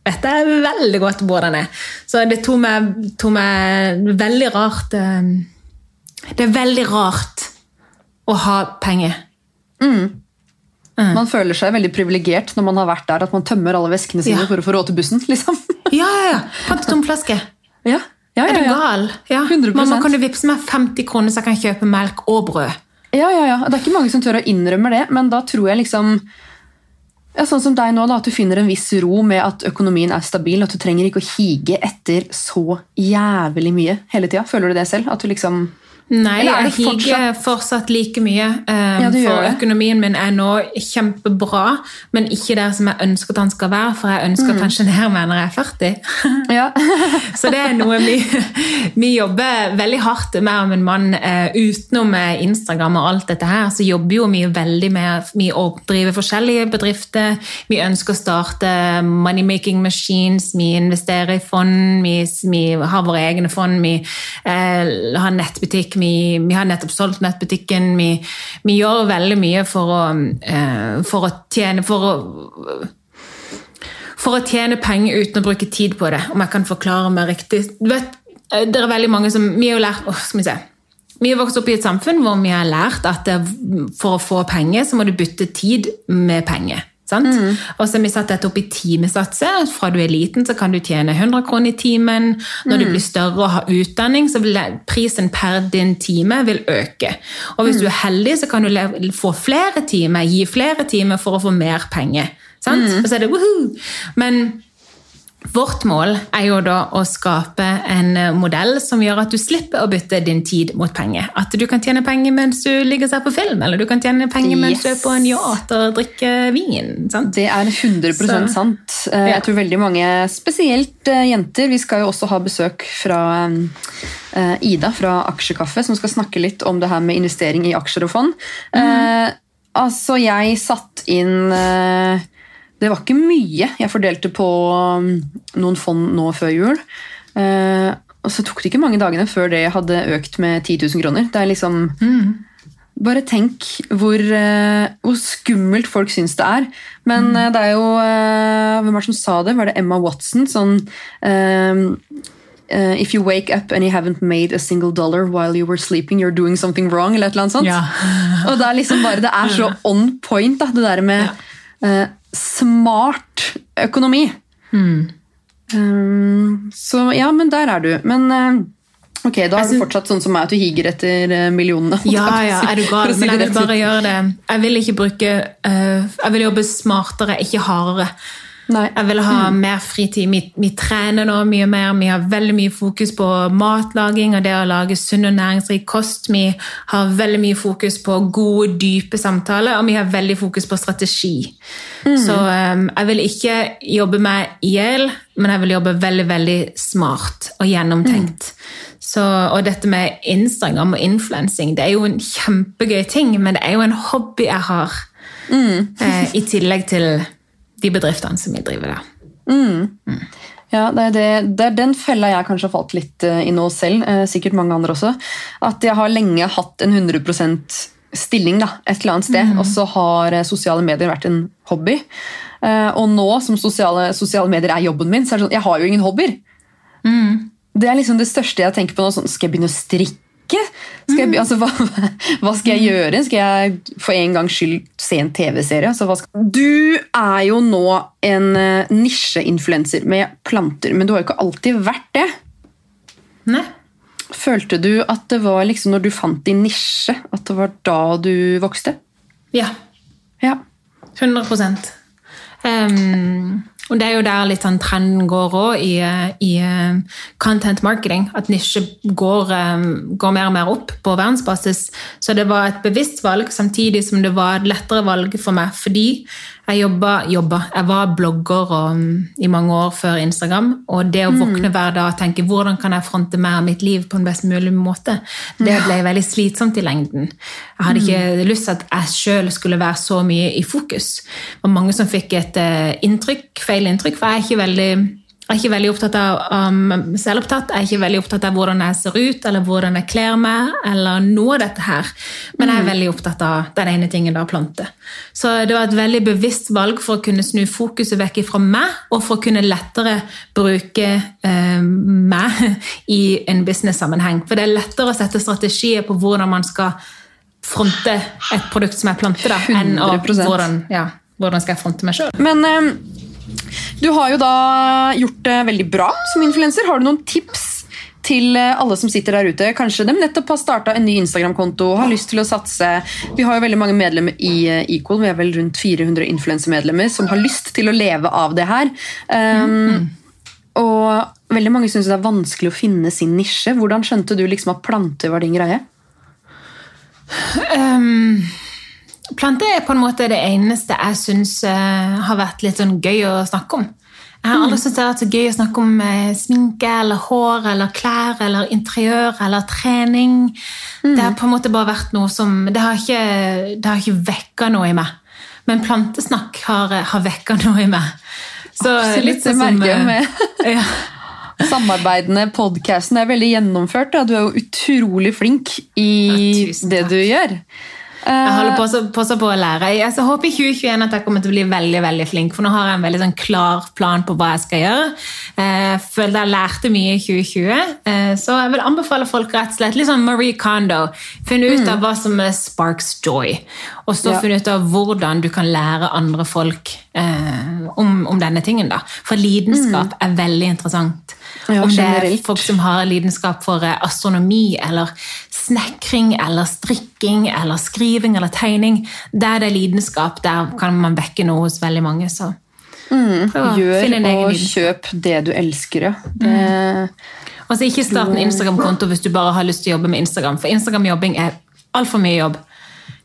Speaker 3: vet jeg veldig godt hvordan det er. Så det tok meg, tok meg veldig rart eh, Det er veldig rart å ha penger.
Speaker 2: Man føler seg veldig privilegert når man har vært der, at man tømmer alle veskene sine
Speaker 3: Ja.
Speaker 2: for å få råd til bussen. liksom.
Speaker 3: Ja, ja, ja. Pant tom flaske.
Speaker 2: Ja, ja,
Speaker 3: Er
Speaker 2: ja,
Speaker 3: du gal? Ja.
Speaker 2: 100%.
Speaker 3: Mamma, kan du vippse meg 50 kroner, så jeg kan kjøpe melk og brød?
Speaker 2: Ja, ja, ja. Det er ikke mange som tør å innrømme det, men da tror jeg liksom ja, Sånn som deg nå, da, at du finner en viss ro med at økonomien er stabil, at du trenger ikke å hige etter så jævlig mye hele tida. Føler du det selv? At du liksom
Speaker 3: Nei, jeg higer fortsatt like mye. Um,
Speaker 2: Ja,
Speaker 3: for økonomien min er nå kjempebra, men ikke der som jeg ønsker at han skal være, for jeg ønsker
Speaker 2: Mm.
Speaker 3: å pensjonere meg når jeg er 40.
Speaker 2: Ja.
Speaker 3: Så det er noe vi, vi jobber veldig hardt med om en mann. Uh, utenom eh, Instagram og alt dette her, så jobber jo vi veldig med vi å drive forskjellige bedrifter. Vi ønsker å starte money-making machines, vi investerer i fond, vi, vi har våre egne fond, vi uh, har nettbutikk, vi, vi har nettopp solgt nettbutikken. Vi, vi gjør veldig mye for å, eh, for å tjene for å for å tjene penger uten å bruke tid på det, om jeg kan forklare meg riktig. Vet, eh, det er veldig mange som, Vi har lært, åh, skal vi se. Vi har vokst opp i et samfunn hvor vi har lært at for å få penger, så må du bytte tid med penger. Sant? Og så har vi satt dette opp i timesatser. Fra du er liten, så kan du tjene 100 kroner i timen. Når du blir større og har utdanning, så vil prisen per din time vil øke. Og hvis du er heldig, så kan du få flere timer, gi flere timer for å få mer penger. Sant? Og så er det woohoo! Men vårt mål er jo da å skape en eh, modell som gjør at du slipper å bytte din tid mot penger. At du kan tjene penger mens du ligger og ser på film, eller du kan tjene penger mens du er på en yacht og drikker vin. Sant?
Speaker 2: Det er 100
Speaker 3: Så-
Speaker 2: sant. Eh,
Speaker 3: Ja.
Speaker 2: Jeg tror veldig mange, spesielt eh, jenter Vi skal jo også ha besøk fra Ida fra Aksjekaffe, som skal snakke litt om det her med investering i aksjer og fond. Mm. altså, jeg satt inn Det var ikke mye jeg fordelte på mm, noen fond nå før jul. Eh, og så tok det ikke mange dagene før det hadde økt med 10 000 kroner. Det er liksom bare tenk hvor, eh, hvor skummelt folk syns det er. Men mm. det er jo eh, Hvem var det som sa det? Var det Emma Watson? Sånn eh, eh, If you wake up and you haven't made a single dollar while you were sleeping, you're doing something wrong. eller et eller annet sånt.
Speaker 3: Ja.
Speaker 2: Og det er liksom bare, det er så on point, da, det der med eh, smart økonomi. Um, så ja, men der er du. Men uh, ok, da er du fortsatt sånn som meg, at du higer etter eh, millionene.
Speaker 3: Ja, ja, er du gal? Men jeg vil bare gjøre det. Jeg vil ikke bruke eh, Jeg vil jobbe smartere, ikke hardere.
Speaker 2: Nei.
Speaker 3: Jeg vil ha mer fritid. Vi, vi trener nå mye mer. Vi har veldig mye fokus på matlaging og det å lage sunn og næringsrik kost. Vi har veldig mye fokus på gode, dype samtaler, og vi har veldig fokus på strategi. Så um, jeg vil ikke jobbe meg i hjel, men jeg vil jobbe veldig, veldig smart og gjennomtenkt. Så, og dette med Instagram og influensing, det er jo en kjempegøy ting, men det er jo en hobby jeg har. Eh, I tillegg til de bedriftene som vi driver der.
Speaker 2: Ja, det er, det, det er den fella jeg kanskje har falt litt eh, i nå selv, eh, sikkert mange andre også. At jeg har lenge hatt en 100% stilling da, et eller annet sted, og så har eh, sosiale medier vært en hobby. Og nå som sosiale, sosiale medier er jobben min, så er det sånn, jeg har jo ingen hobbyer. Det er liksom det største jeg tenker på nå. Sånn, skal jeg begynne å strikke? Skal jeg, altså, hva, hva skal jeg gjøre? Skal jeg for en gangs skyld se en TV-serie? Altså. Du er jo nå en uh, nisjeinfluenser med planter, men du har jo ikke alltid vært det.
Speaker 3: Nei.
Speaker 2: Følte du at det var liksom når du fant din nisje, at det var da du vokste?
Speaker 3: Ja.
Speaker 2: Ja.
Speaker 3: 100 um, Og det er jo der litt sånn trenden går òg i, eh, i eh, content marketing. At nisje går, eh, går mer og mer opp på verdensbasis. Så det var et bevisst valg, samtidig som det var et lettere valg for meg. Fordi jeg jobba, jobba. Jeg var blogger og, i mange år før Instagram. Og det å våkne hver dag og tenke hvordan kan jeg fronte mer av mitt liv på en best mulig måte, det ble veldig slitsomt i lengden. Jeg hadde ikke lyst til at jeg sjøl skulle være så mye i fokus. Det var mange som fikk et eh, inntrykk, feil inntrykk, for jeg er ikke veldig jeg er ikke veldig opptatt av um, selvopptatt, jeg er ikke veldig opptatt av hvordan jeg ser ut, eller hvordan jeg kler meg, eller noe av dette her. Men jeg er veldig opptatt av den ene tingen da, plante. Så det var et veldig bevisst valg for å kunne snu fokuset vekk fra meg, og for å kunne lettere bruke eh, meg i en business-sammenheng. For det er lettere å sette strategier på hvordan man skal fronte et produkt som er plante, da, enn å, hvordan, ja, hvordan skal jeg fronte meg sjøl.
Speaker 2: Men eh, du har jo da gjort det veldig bra som influenser. Har du noen tips til eh, alle som sitter der ute? Kanskje de nettopp har starta en ny Instagram-konto har lyst til å satse. Vi har jo veldig mange medlemmer i eh, Equal. Vi er vel rundt 400 influensermedlemmer som har lyst til å leve av det her. Um, Og veldig mange syns det er vanskelig å finne sin nisje. Hvordan skjønte du liksom at planter var din greie?
Speaker 3: Um, planter er på en måte det eneste jeg syns har vært litt sånn gøy å snakke om. Jeg har aldri syntes det har vært så gøy å snakke om eh, sminke eller hår eller klær eller interiør eller trening. Det har på en måte bare vært noe som Det har ikke, det har ikke vekka noe i meg. Men plantesnakk har, har vekka noe i meg. Så
Speaker 2: Absolutt,
Speaker 3: litt sånn som,
Speaker 2: merker
Speaker 3: eh,
Speaker 2: med
Speaker 3: ja.
Speaker 2: samarbeidende podcasten. er veldig gjennomført. Da. Du er jo utrolig flink i
Speaker 3: Ja,
Speaker 2: det du gjør.
Speaker 3: Jeg holder på, så- på, så på å lære. Jeg så håper i 2021 at jeg kommer til å bli veldig veldig flink, for nå har jeg en veldig sånn klar plan på hva jeg skal gjøre. Eh, Jeg føler jeg lærte mye i 2020, eh, så jeg vil anbefale folk rett og slett litt sånn Marie Kondo. Finne ut av hva som er sparks joy, og så
Speaker 2: Ja.
Speaker 3: finne ut av hvordan du kan lære andre folk eh, om, om denne tingen. da. For lidenskap er veldig interessant.
Speaker 2: Ja,
Speaker 3: om det er folk som har lidenskap for eh, astronomi eller snekring eller strikking eller skriving eller tegning. Der det er lidenskap, der kan man vekke noe hos veldig mange. Så Mm.
Speaker 2: Gjør og kjøp det du elsker. Ja. Det,
Speaker 3: Og så ikke start en Instagram-konto hvis du bare har lyst til å jobbe med Instagram, for Instagram-jobbing er altfor mye jobb.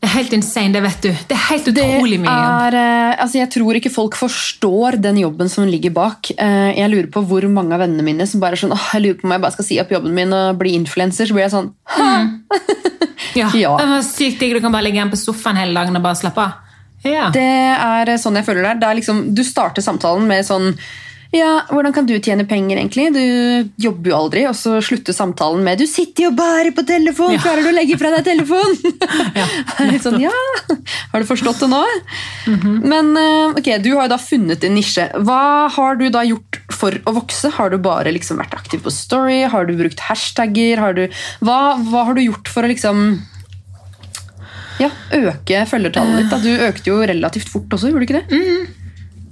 Speaker 3: Det er helt insane, det vet du. Det er helt utrolig mye
Speaker 2: er, eh, altså jeg tror ikke folk forstår den jobben som ligger bak. Eh, Jeg lurer på hvor mange av vennene mine som bare er sånn Åh, jeg lurer på om jeg bare skal si opp jobben min og bli influenser. Så blir jeg sånn «Hæ?»
Speaker 3: Ja.
Speaker 2: Ja.
Speaker 3: Det var sykt digg. Du kan bare ligge igjen på sofaen hele dagen og bare slappe av. Ja.
Speaker 2: Det er sånn jeg føler det er. det er liksom, Du starter samtalen med sånn ja, hvordan kan du tjene penger, egentlig? Du jobber jo aldri. Og så slutter samtalen med 'du sitter jo bare på telefon',
Speaker 3: Ja.
Speaker 2: klarer du å legge fra deg telefon?
Speaker 3: Ja,
Speaker 2: litt sånn, ja, Har du forstått det nå? Men eh, ok, du har jo da funnet din nisje. Hva har du da gjort for å vokse? Har du bare liksom vært aktiv på Story? Har du brukt hashtagger? Har du, hva, hva har du gjort for å liksom ja, øke følgertallet ditt? Da? Du økte jo relativt fort også, gjorde du ikke det?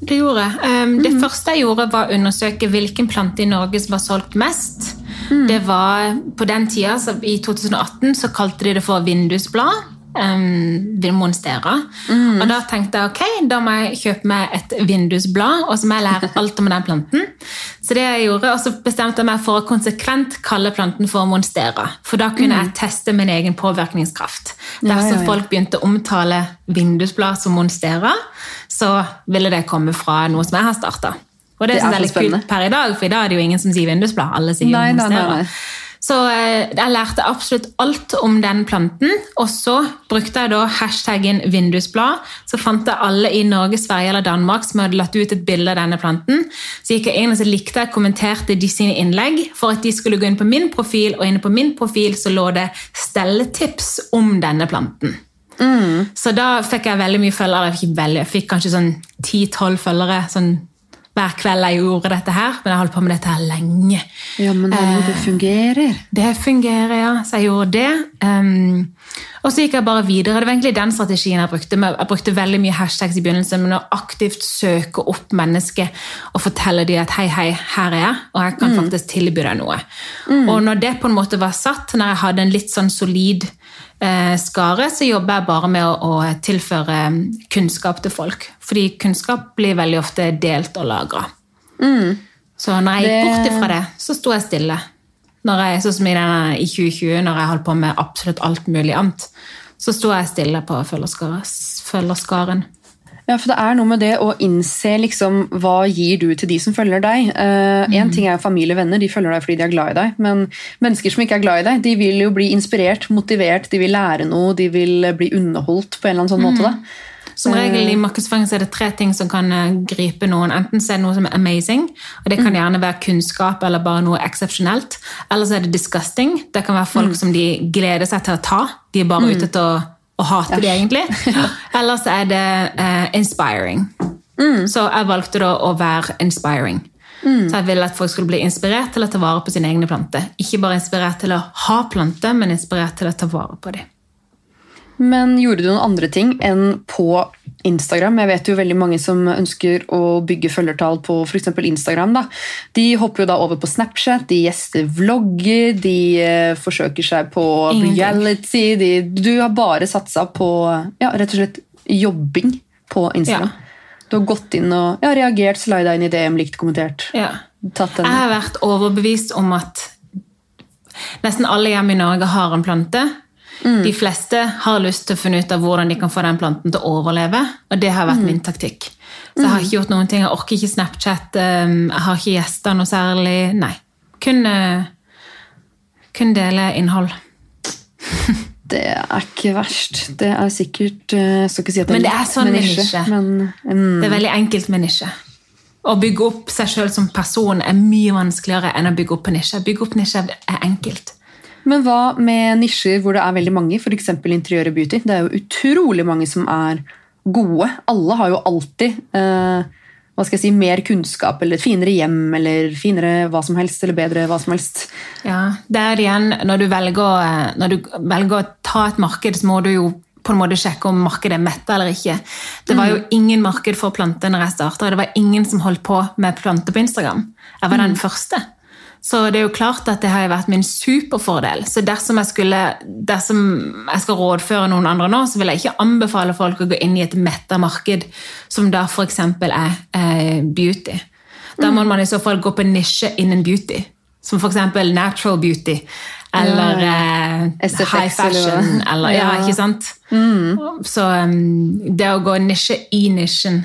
Speaker 3: Det gjorde jeg. Um, Det første jeg gjorde, var å undersøke hvilken plante i Norge som var solgt mest. Det var På den tida, så i 2018, så kalte de det for vindusblad. Um, Monstera. Og da tenkte jeg ok, da må jeg kjøpe meg et vindusblad, og så må jeg lære alt om den planten. Så det jeg gjorde, Og så bestemte jeg meg for å konsekvent kalle planten for monstera. For da kunne jeg teste min egen påvirkningskraft. Dersom
Speaker 2: ja, ja.
Speaker 3: folk begynte å omtale vindusblad som monstera, så ville det komme fra noe som jeg har starta. Og det,
Speaker 2: Det er
Speaker 3: er
Speaker 2: så
Speaker 3: litt kult per i dag, for i dag er det jo ingen som sier vindusblad. Alle sier
Speaker 2: Nei, nei, nei,
Speaker 3: monstera.
Speaker 2: nei.
Speaker 3: Så eh, jeg lærte absolutt alt om den planten, og så brukte jeg da hashtaggen vindusblad. Så fant jeg alle i Norge, Sverige eller Danmark som hadde lagt ut et bilde av denne planten. Så gikk jeg inn og så likte jeg kommenterte de sine innlegg for at de skulle gå inn på min profil, og inne på min profil så lå det stelletips om denne planten. Så da fikk jeg veldig mye følgere. Jeg fikk, veldig, jeg fikk kanskje sånn 10-12 følgere sånn, hver kveld jeg gjorde dette her. Men jeg holdt på med dette her lenge.
Speaker 2: Ja, men hallo, det fungerer.
Speaker 3: Det fungerer, ja. Så jeg gjorde det. Um, og så gikk jeg bare videre. Det var egentlig den strategien jeg brukte. Jeg brukte veldig mye hashtags i begynnelsen, men å aktivt søke opp mennesker og fortelle dem at hei, hei, her er jeg, og jeg kan faktisk tilby deg noe. Og når det på en måte var satt, når jeg hadde en litt sånn solid eh, skare, så jobber jeg bare med å, å tilføre kunnskap til folk. Fordi kunnskap blir veldig ofte delt og lagra. Så når jeg gikk bort ifra det, så sto jeg stille. Når jeg, sånn som i, denne, i 2020, når jeg holdt på med absolutt alt mulig annet, så sto jeg stille på følgerskare- følgerskaren.
Speaker 2: Ja, for det er noe med det å innse liksom, hva gir du til de som følger deg. Én ting er familie og venner, de følger deg fordi de er glad i deg. Men mennesker som ikke er glad i deg, de vil jo bli inspirert, motivert, de vil lære noe, de vil bli underholdt på en eller annen sånn måte. da.
Speaker 3: Som regel i markedsføring så er det tre ting som kan eh, gripe noen. Enten så er det noe som er amazing, og det kan gjerne være kunnskap eller bare noe eksepsjonelt. Eller så er det disgusting. Det kan være folk som de gleder seg til å ta. De er bare ute til å, å hater det, egentlig. Eller så er det uh, inspiring. Så jeg valgte da å være inspiring. Så jeg ville at folk skulle bli inspirert til å ta vare på sine egne planter. Ikke bare inspirert til å ha planter, men inspirert til å ta vare på dem.
Speaker 2: Men gjorde du noen andre ting enn på Instagram? Jeg vet jo veldig mange som ønsker å bygge følgertall på f.eks. Instagram. da. De hopper jo da over på Snapchat, de gjester vlogger, de uh, forsøker seg på
Speaker 3: Ingenting.
Speaker 2: reality. De, du har bare satsa på ja, rett og slett jobbing på Instagram. Du har gått inn og ja, reagert, slida inn i DM, likt, kommentert.
Speaker 3: Ja. Jeg har vært overbevist om at nesten alle hjem i Norge har en plante. De fleste har lyst til å finne ut av hvordan de kan få den planten til å overleve, og det har vært min taktikk. Så jeg har ikke gjort noen ting. Jeg orker ikke Snapchat, um, jeg har ikke gjester noe særlig. Nei. Kun, uh, kun dele innhold.
Speaker 2: Det er ikke verst. Det er sikkert eh, Jeg skal ikke si at det er
Speaker 3: Men det er sånn
Speaker 2: med nisje,
Speaker 3: nisje.
Speaker 2: men mm,
Speaker 3: Det er veldig enkelt med nisje. Å bygge opp seg sjøl som person er mye vanskeligere enn å bygge opp en nisje. Bygge opp nisje er enkelt.
Speaker 2: Men hva med nisjer hvor det er veldig mange, f.eks. interiør og beauty? Det er jo utrolig mange som er gode. Alle har jo alltid eh, hva skal jeg si, mer kunnskap eller et finere hjem eller finere hva som helst eller bedre hva som helst.
Speaker 3: Ja, er det igjen, når du, velger, når du velger å ta et marked, så må du jo på en måte sjekke om markedet er metta eller ikke. Det var jo ingen marked for planter når jeg starta. Det var ingen som holdt på med planter på Instagram. Jeg var den første. Så det er jo klart at det har vært min superfordel. Så dersom jeg, skulle, dersom jeg skal rådføre noen andre nå, så vil jeg ikke anbefale folk å gå inn i et metta marked, som da f.eks. er eh, beauty. Da må man i så fall gå på nisje innen beauty. Som f.eks. natural beauty. Eller eh,
Speaker 2: SFX
Speaker 3: high fashion.
Speaker 2: eller-
Speaker 3: ja,
Speaker 2: Ja.
Speaker 3: ikke sant? Så um, det å gå nisje i nisjen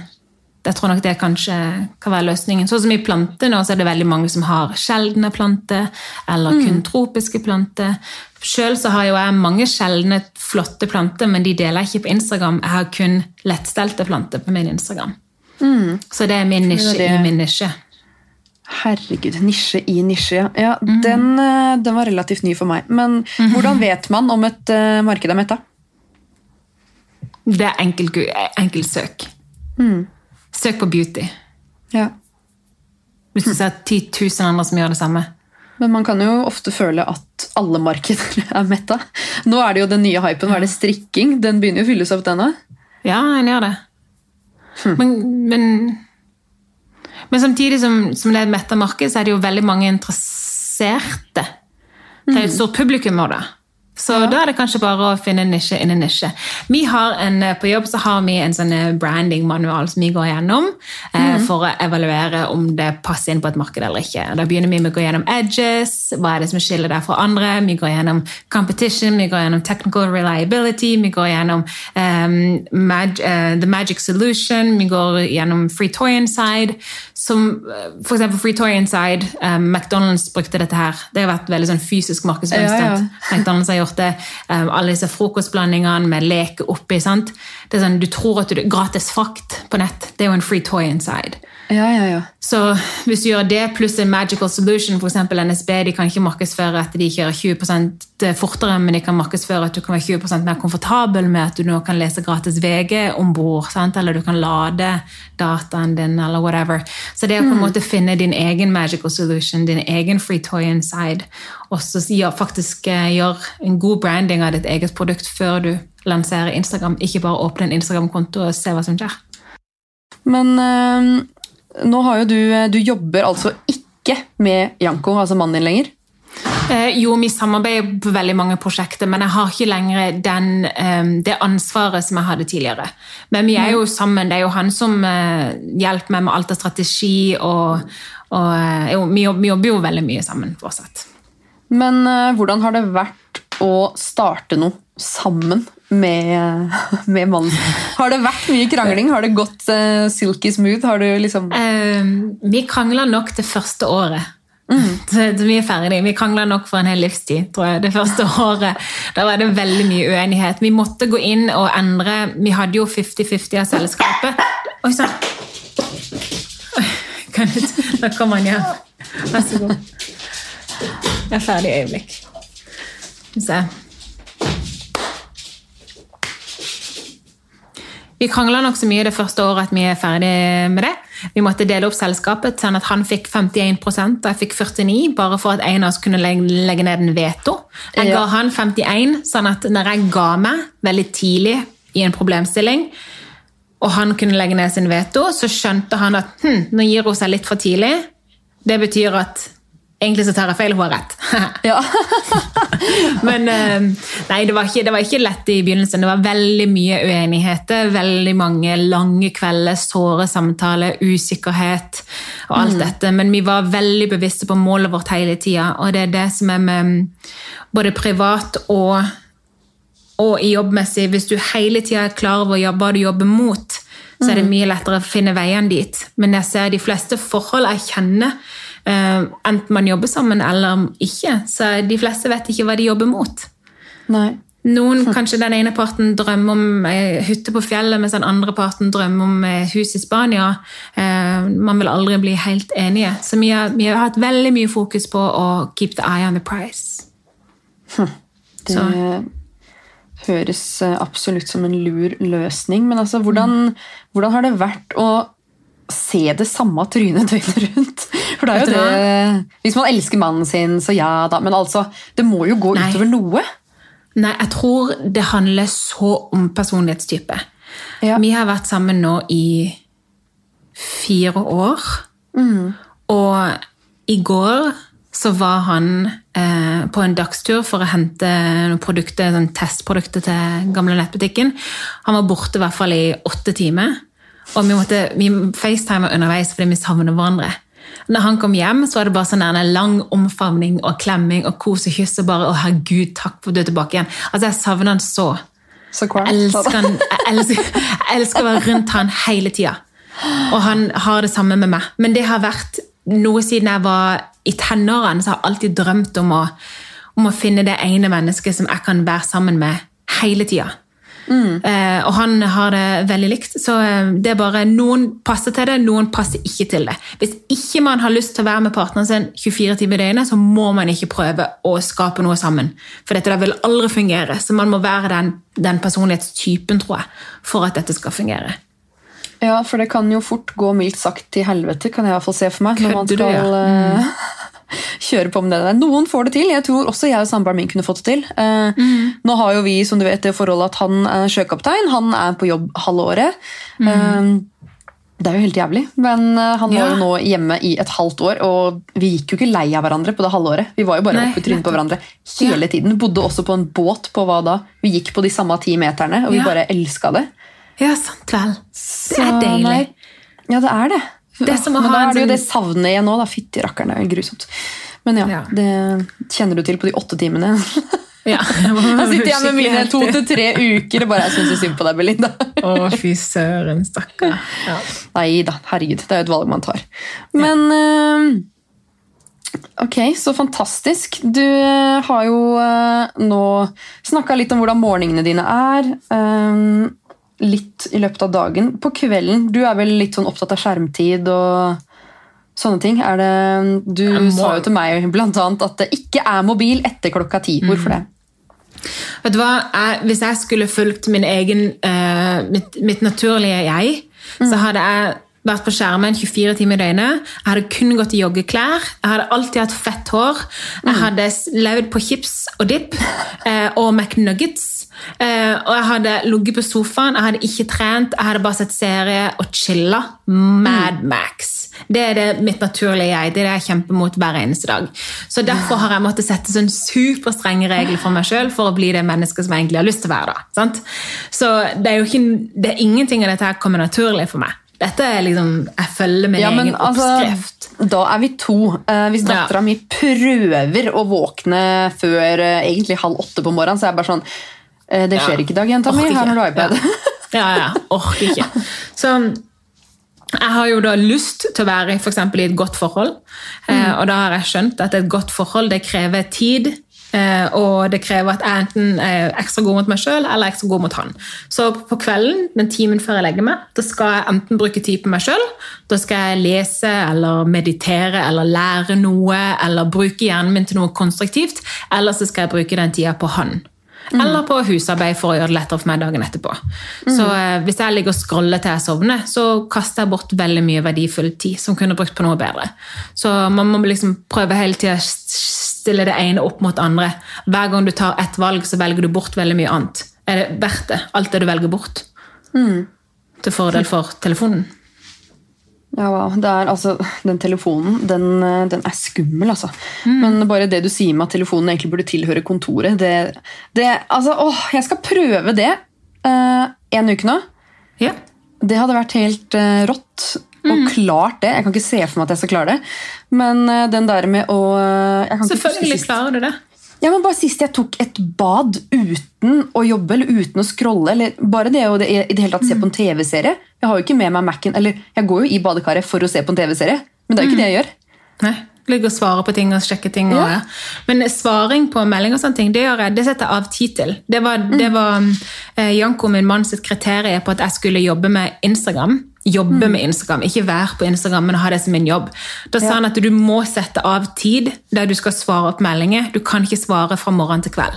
Speaker 3: jeg tror nok det kanskje kan være løsningen. Sånn som i planter nå, så er det veldig mange som har sjeldne planter, eller kun tropiske planter. Selv så har jo jeg mange sjeldne, flotte planter, men de deler jeg ikke på Instagram. Jeg har kun lettstelte planter på min Instagram. Så det er min nisje
Speaker 2: Det det.
Speaker 3: i min nisje.
Speaker 2: Herregud, nisje i nisje, ja. mm. den, eh, den var relativt ny for meg. Men hvordan vet man om et uh, marked er metta?
Speaker 3: Det er enkelt, enkelt søk. Søk på beauty.
Speaker 2: Ja.
Speaker 3: Hvis du ser 10 000 andre som gjør det samme.
Speaker 2: Men man kan jo ofte føle at alle markeder er metta. Nå er det jo den nye hypen. Hva er det strikking? Den begynner jo å fylles opp, denne.
Speaker 3: Ja, en gjør det. Men, men, men samtidig som, som det er et metta marked, så er det jo veldig mange interesserte. Det er et stort publikum òg, det. Så da er det kanskje bare å finne en nisje innen nisje. En, på jobb så har vi en sånn branding-manual som vi går gjennom eh, for å evaluere om det passer inn på et marked eller ikke. Da begynner vi med å gå gjennom edges, hva er det som skiller deg fra andre, vi går gjennom competition, vi går gjennom technical reliability, vi går gjennom um, mag, uh, the magic solution, vi går gjennom free toy inside, som eh, for eksempel free toy inside, Um, McDonalds brukte dette her, det har vært veldig sånn fysisk markedsføringsstunt.
Speaker 2: Ja, ja.
Speaker 3: McDonald's har gjort det. Um, alle disse frokostblandingene med leke oppi. sant? Det er sånn, Du tror at du gratis frakt på nett. Det er jo en free toy inside.
Speaker 2: Ja, ja, ja.
Speaker 3: Så hvis du gjør det pluss en magical solution, f.eks. NSB, de kan ikke markedsføre at de kjører 20% fortere, men de kan markedsføre at du kan være 20% mer komfortabel med at du nå kan lese gratis VG om bord, eller du kan lade dataen din, eller whatever. Så det å på en måte finne din egen magical solution, din egen free toy inside, og så faktisk gjøre en god branding av ditt eget produkt før du lanserer Instagram. Ikke bare åpne en Instagram-konto og se hva som skjer.
Speaker 2: Men eh, nå har jo du Du jobber altså ikke med Janko, altså mannen din, lenger?
Speaker 3: Eh, jo, vi samarbeider på veldig mange prosjekter, men jeg har ikke lenger den, eh, det ansvaret som jeg hadde tidligere. Men vi er jo sammen. Det er jo han som eh, hjelper meg med alt av strategi, og, og eh, jo, vi, jobber, vi jobber jo veldig mye sammen fortsatt.
Speaker 2: Men eh, hvordan har det vært å starte noe sammen med, med mannen? Har det vært mye krangling? Har det gått uh, silky smooth? Har du liksom
Speaker 3: Eh, vi krangla nok det første året. Så vi er ferdige. Vi krangla nok for en hel livstid, tror jeg. Det første året. Da var det veldig mye uenighet. Vi måtte gå inn og endre Vi hadde jo 50-50 av selskapet. Oi sann! Da kommer han hjem. Vær så god. Jeg er ferdig i øyeblikk. Skal vi se. Vi krangla nokså mye det første året at vi er ferdig med det. Vi måtte dele opp selskapet sånn at han fikk 51 og jeg fikk 49 bare for at en av oss kunne legge, legge ned en veto. Jeg ga han 51, sånn at når jeg ga meg veldig tidlig i en problemstilling, og han kunne legge ned sin veto, så skjønte han at hm, nå gir hun seg litt for tidlig. Det betyr at egentlig så tar jeg feil, hun har rett.
Speaker 2: Ja.
Speaker 3: Men eh, nei, det var, ikke, det var ikke lett i begynnelsen. Det var veldig mye uenigheter, veldig mange lange kvelder, såre samtaler, usikkerhet og alt dette. Men vi var veldig bevisste på målet vårt hele tida, og det er det som er med mm, både privat og, og i jobbmessig. Hvis du hele tida er klar over hva du jobber mot, så er det mye lettere å finne veiene dit. Men jeg ser de fleste forhold jeg kjenner, enten man jobber sammen eller ikke, så de fleste vet ikke hva de jobber mot.
Speaker 2: Nei.
Speaker 3: Noen, kanskje den ene parten drømmer om eh, hytte på fjellet, mens den andre parten drømmer om eh, hus i Spania. Eh, man vil aldri bli helt enige. Så vi har, vi har hatt veldig mye fokus på å keep the eye on the price.
Speaker 2: Det
Speaker 3: Så.
Speaker 2: høres eh, absolutt som en lur løsning. Men altså, hvordan, hvordan har det vært å se det samme trynet døgnet rundt? For det er jo det Hvis man elsker mannen sin, så ja da. Men altså, det må jo gå
Speaker 3: Nei.
Speaker 2: utover noe.
Speaker 3: Nei, jeg tror det handler så om personlighetstype.
Speaker 2: Ja.
Speaker 3: Vi har vært sammen nå i fire år. Og i går så var han eh, på en dagstur for å hente noen produkter, sånn testprodukter til gamle nettbutikken. Han var borte i hvert fall i åtte timer. Og vi måtte vi facetime underveis fordi vi savner hverandre. Når han kom hjem, så var det bare sånn en lang omfavning og klemming og kos og kyss. og bare, å herregud, takk for at du er tilbake igjen. Altså, Jeg savner han så.
Speaker 2: Så
Speaker 3: Jeg elsker, han, jeg, elsker, jeg elsker å være rundt han hele tida. Og han har det samme med meg. Men det har vært noe siden jeg var i tenårene, så har jeg alltid drømt om å, om å finne det ene mennesket som jeg kan være sammen med hele tida. Eh, og han har det veldig likt. Så eh, det er bare noen passer til det, noen passer ikke til det. Hvis ikke man har lyst til å være med partneren sin 24 timer i døgnet, så må man ikke prøve å skape noe sammen. For dette vil aldri fungere. Så man må være den, den personlighetstypen, tror jeg, for at dette skal fungere.
Speaker 2: Ja, for det kan jo fort gå mildt sagt til helvete, kan jeg i hvert fall se for meg. Når man
Speaker 3: skal, du, ja? Mm.
Speaker 2: eh, kjøre på med det der. Noen får det til. Jeg tror også jeg og samboeren min kunne fått det til. Eh,
Speaker 3: Mm.
Speaker 2: Nå har jo vi som du vet, det forholdet at han er sjøkaptein. Han er på jobb halve året. Eh, det er jo helt jævlig, men han han var
Speaker 3: Mm.
Speaker 2: Jo nå hjemme i et halvt år, og vi gikk jo ikke lei av hverandre på det halve året. Vi var jo bare
Speaker 3: Nei,
Speaker 2: oppe i trynet på hverandre hele tiden. Bodde også på en båt på hva da? Vi gikk på de samme ti meterne, og vi
Speaker 3: Ja.
Speaker 2: bare elska det.
Speaker 3: Ja, sant vel. Det er deilig.
Speaker 2: nei, Ja, det er det.
Speaker 3: Det som å
Speaker 2: Men da er det jo
Speaker 3: sånn-
Speaker 2: det savnet igjen nå. da. Fytti rakkeren, det er grusomt. Men ja,
Speaker 3: Ja.
Speaker 2: det kjenner du til på de åtte timene.
Speaker 3: Ja.
Speaker 2: Jeg sitter igjen med mine to til tre uker og bare jeg syns synd på deg, Belinda.
Speaker 3: Å, fy søren, stakkar. Ja.
Speaker 2: Nei da, herregud. Det er jo et valg man tar. Men eh, Ok, så fantastisk. Du eh, har jo eh, nå snakka litt om hvordan morgenene dine er. Litt i løpet av dagen. På kvelden, du er vel litt sånn opptatt av skjermtid og sånne ting. Er det, du
Speaker 3: må-
Speaker 2: sa jo til meg blant annet at det ikke er mobil etter klokka ti. Hvorfor det?
Speaker 3: Vet du hva? Jeg, hvis jeg skulle fulgt min egen, uh, mitt, mitt naturlige jeg, så hadde jeg vært på skjermen 24 timer i døgnet. Jeg hadde kun gått i joggeklær. Jeg hadde alltid hatt fett hår. Jeg hadde levd på chips og dip eh, og McNuggets. Eh, og jeg hadde ligget på sofaen, jeg hadde ikke trent, jeg hadde bare sett serie og chilla. Mad Max. Det er det mitt naturlige jeg. Det er det jeg kjemper mot hver eneste dag. Så derfor har jeg måttet sette sånn superstrenge regler for meg sjøl for å bli det mennesket som jeg egentlig har lyst til å være. da. Sant? Så det er jo ikke, det er ingenting av dette her kommer naturlig for meg. Dette er liksom, Jeg følger min
Speaker 2: Ja,
Speaker 3: egen
Speaker 2: altså,
Speaker 3: oppskrift.
Speaker 2: da er vi to. Eh, hvis
Speaker 3: Ja.
Speaker 2: mi prøver å våkne før eh, egentlig halv åtte på morgenen, så er jeg bare sånn eh, Det skjer
Speaker 3: Ja.
Speaker 2: ikke i dag, jenta mi. Her har du iPad.
Speaker 3: Ja, ja. Orker ikke. Så jeg har jo da lyst til å være for i et godt forhold. mm. og da har jeg skjønt at et godt forhold det krever tid. Eh, og det krever at jeg enten er ekstra god mot meg sjøl eller ekstra god mot han. Så på kvelden, den timen før jeg legger meg, da skal jeg enten bruke tid på meg sjøl. Da skal jeg lese eller meditere eller lære noe eller bruke hjernen min til noe konstruktivt. Eller så skal jeg bruke den tida på han. Eller på husarbeid for å gjøre det lettere for meg dagen etterpå. Så eh, Hvis jeg ligger og scroller til jeg sovner, så kaster jeg bort veldig mye verdifull tid som kunne brukt på noe bedre. Så man må liksom prøve hele tida stille det ene opp mot andre. Hver gang du tar ett valg, så velger du bort veldig mye annet. Er det verdt det, alt det du velger bort? Til fordel for telefonen?
Speaker 2: Ja, wow. det er, altså, Den telefonen den, eh, den er skummel, altså. Men bare det du sier med at telefonen egentlig burde tilhøre kontoret det, det, altså, åh, Jeg skal prøve det uh, en uke nå.
Speaker 3: Ja.
Speaker 2: Det hadde vært helt uh, rått. Og klart det. Jeg kan ikke se for meg at jeg skal klare det. Men eh, den der med å eh,
Speaker 3: Selvfølgelig klarer du det.
Speaker 2: Ja, men bare Sist jeg tok et bad uten å jobbe eller uten å scrolle, eller bare det å i det hele tatt se på en TV-serie Jeg har jo ikke med meg Mac-en, eller jeg går jo i badekaret for å se på en TV-serie, men det er jo ikke det jeg gjør.
Speaker 3: Nei, Ligge og svare på ting og sjekke ting. Og,
Speaker 2: Ja.
Speaker 3: Men svaring på melding og sånne ting, det, gjør jeg, det setter jeg av tid til. Det var, det var eh, Janko, min mann, sitt kriterium på at jeg skulle jobbe med Instagram. Jobbe med Instagram, ikke være på Instagram, men ha det som min jobb. Da sa
Speaker 2: Ja.
Speaker 3: han at du må sette av tid der du skal svare opp meldinger. Du kan ikke svare fra morgen til kveld.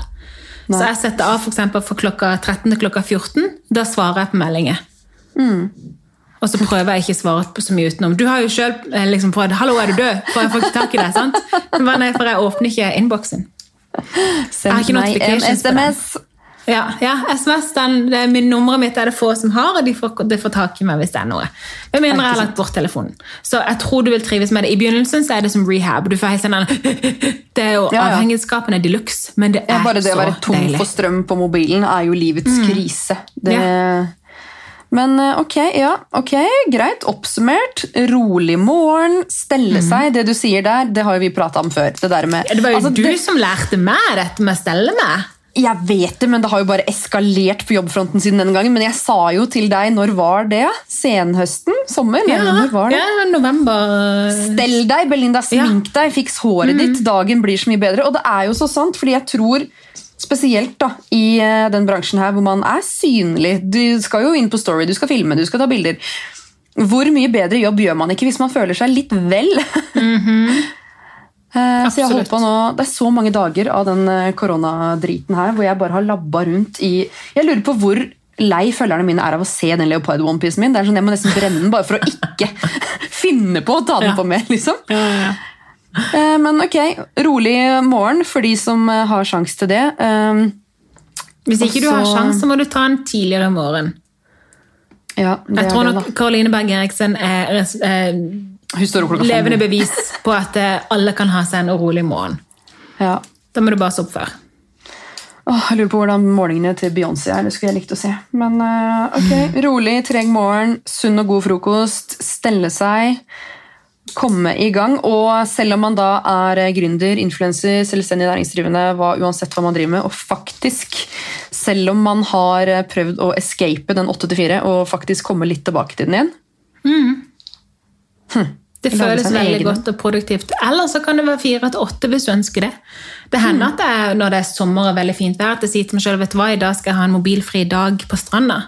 Speaker 3: Så jeg setter av for eksempel for klokka 13 til klokka 14. Da svarer jeg på meldinger. Og så prøver jeg ikke å svare på så mye utenom. Du har jo selv eh, liksom prøvd 'Hallo, er du død?' For jeg får ikke tak i deg. sant? Men nei, for jeg åpner ikke innboksen.
Speaker 2: Send meg en. SMS.
Speaker 3: Ja, ja SMS, den, det min Nummeret mitt er det få som har, og de får, de får tak i meg hvis det er noe. Med mindre jeg har lagt bort telefonen. Så jeg tror du vil trives med det. I begynnelsen så er det som rehab. Du får helt sånn Det er jo
Speaker 2: Ja, ja.
Speaker 3: avhengighetsskapende de luxe, men det er
Speaker 2: Ja,
Speaker 3: deilig
Speaker 2: bare det
Speaker 3: så
Speaker 2: å være tom
Speaker 3: deilig.
Speaker 2: for strøm på mobilen er jo livets krise. Det...
Speaker 3: Ja.
Speaker 2: Men eh, ok, ja, ok, greit. Oppsummert. Rolig morgen, stelle seg. Det du sier der, det har jo vi prata om før. Det, med,
Speaker 3: Ja, det var jo
Speaker 2: Altså,
Speaker 3: du
Speaker 2: det-
Speaker 3: som lærte meg dette med å stelle meg.
Speaker 2: Jeg vet det, men det har jo bare eskalert på jobbfronten siden den gangen. Men jeg sa jo til deg, når var det? Senhøsten? Sommer? Ja, når var det?
Speaker 3: ja, november.
Speaker 2: Stell deg, Belinda, smink deg, fiks håret ditt. Dagen blir så mye bedre. Og det er jo så sant, fordi jeg tror spesielt da, i eh, den bransjen her hvor man er synlig. Du skal jo inn på story, du skal filme, du skal ta bilder. Hvor mye bedre jobb gjør man ikke hvis man føler seg litt vel? Eh, Så jeg holdt på nå, Det er så mange dager av den eh, koronadriten her hvor jeg bare har labba rundt i Jeg lurer på hvor lei følgerne mine er av å se den leopard onepiecen min. Det er sånn, Jeg må nesten brenne den bare for å ikke finne på å ta den
Speaker 3: Ja.
Speaker 2: på mer. liksom.
Speaker 3: Ja, ja.
Speaker 2: Eh, Men ok, rolig morgen for de som eh, har sjanse til det. Eh,
Speaker 3: Hvis ikke du har sjanse, så må du ta den tidligere morgen.
Speaker 2: Ja, det
Speaker 3: Jeg
Speaker 2: er
Speaker 3: tror nok. Karoline Berg Eriksen er eh, Levende bevis på at eh, alle kan ha seg en rolig morgen.
Speaker 2: Ja.
Speaker 3: Da må du bare stoppe før.
Speaker 2: Åh, jeg lurer på hvordan morgenene til Beyoncé er. Det skulle jeg likt å se. Men eh, ok, rolig, treg morgen, sunn og god frokost, stelle seg, komme i gang. Og selv om man da er eh, gründer, influenser, selvstendig næringsdrivende, hva, uansett hva man driver med, og faktisk, selv om man har prøvd å escape den 8-4 og faktisk komme litt tilbake til den igjen,
Speaker 3: Det føles veldig
Speaker 2: egen.
Speaker 3: godt og produktivt. Eller så kan det være fire til åtte hvis du ønsker det. Det hender at det er, når det er sommer og veldig fint vær, at jeg sier til meg selv vet du hva, i dag skal jeg ha en mobilfri dag på stranda.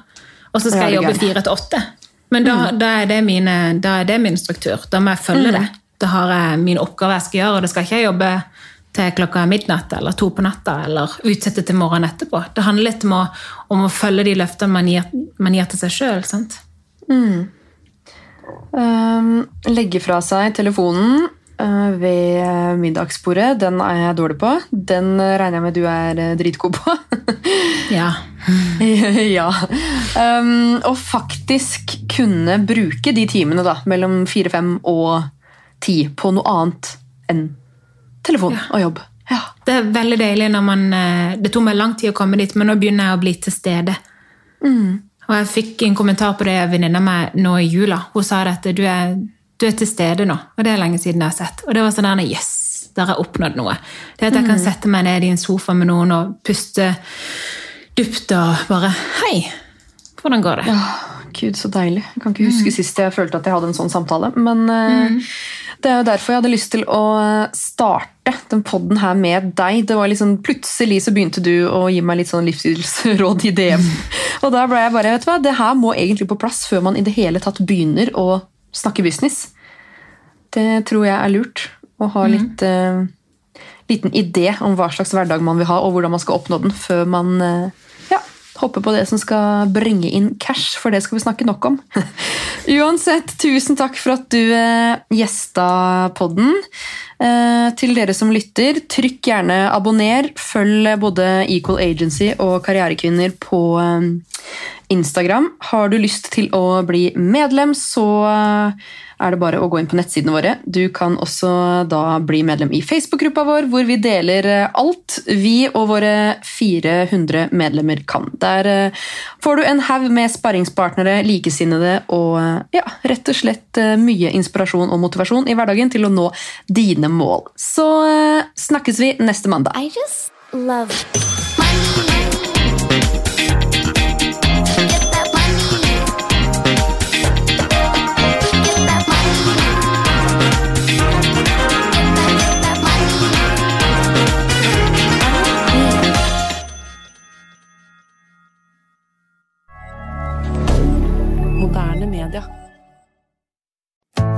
Speaker 3: og så skal jeg jobbe fire til åtte. Men da, da, er det mine, da er det min struktur. Da må jeg følge det. Da har jeg mine oppgaver jeg skal gjøre, og da skal ikke jeg jobbe til klokka midnatt eller to på natta eller utsette til morgenen etterpå. Det handler litt om å, om å følge de løftene man gir, man gir til seg sjøl.
Speaker 2: Um, legge fra seg telefonen uh, ved middagsbordet. Den er jeg dårlig på. Den uh, regner jeg med du er dritgod på.
Speaker 3: Ja.
Speaker 2: ja. Um, og faktisk kunne bruke de timene da, mellom fire, fem og ti på noe annet enn telefon og jobb. Ja.
Speaker 3: Det er veldig deilig når man eh, Det tok meg lang tid å komme dit, men nå begynner jeg å bli til stede. Og jeg fikk en kommentar på det av venninna mi nå i jula. Hun sa at du er, du er til stede nå, og det er lenge siden jeg har sett. Og det var sånn der, yes, der har jeg oppnådd noe. Det at jeg kan sette meg ned i en sofa med noen og puste dypt og bare Hei, hvordan går det?
Speaker 2: Gud, så deilig. Jeg kan ikke huske sist jeg følte at jeg hadde en sånn samtale. Men eh, det er jo derfor jeg hadde lyst til å starte den podden her med deg. Det var liksom, Plutselig så begynte du å gi meg litt sånn livsstilsråd i DM. Og da ble jeg bare, vet du hva, det her må egentlig på plass før man i det hele tatt begynner å snakke business. Det tror jeg er lurt. Å ha litt eh, liten idé om hva slags hverdag man vil ha, og hvordan man skal oppnå den, før man eh, ja, hopper på det som skal bringe inn cash, for det skal vi snakke nok om. Uansett, tusen takk for at du eh, gjesta podden. Eh, til dere som lytter, trykk gjerne abonner. Følg både Equal Agency og Karrierekvinner på eh, Instagram. Har du lyst til å bli medlem, så er det bare å gå inn på nettsidene våre. Du kan også da bli medlem i Facebook-gruppa vår, hvor vi deler eh, alt vi og våre 400 medlemmer kan. Der eh, får du en haug med sparringspartnere, likesinnede og eh, ja, rett og slett mye inspirasjon og motivasjon i hverdagen til å nå dine mål. Så snakkes vi neste mandag.
Speaker 1: I just love money.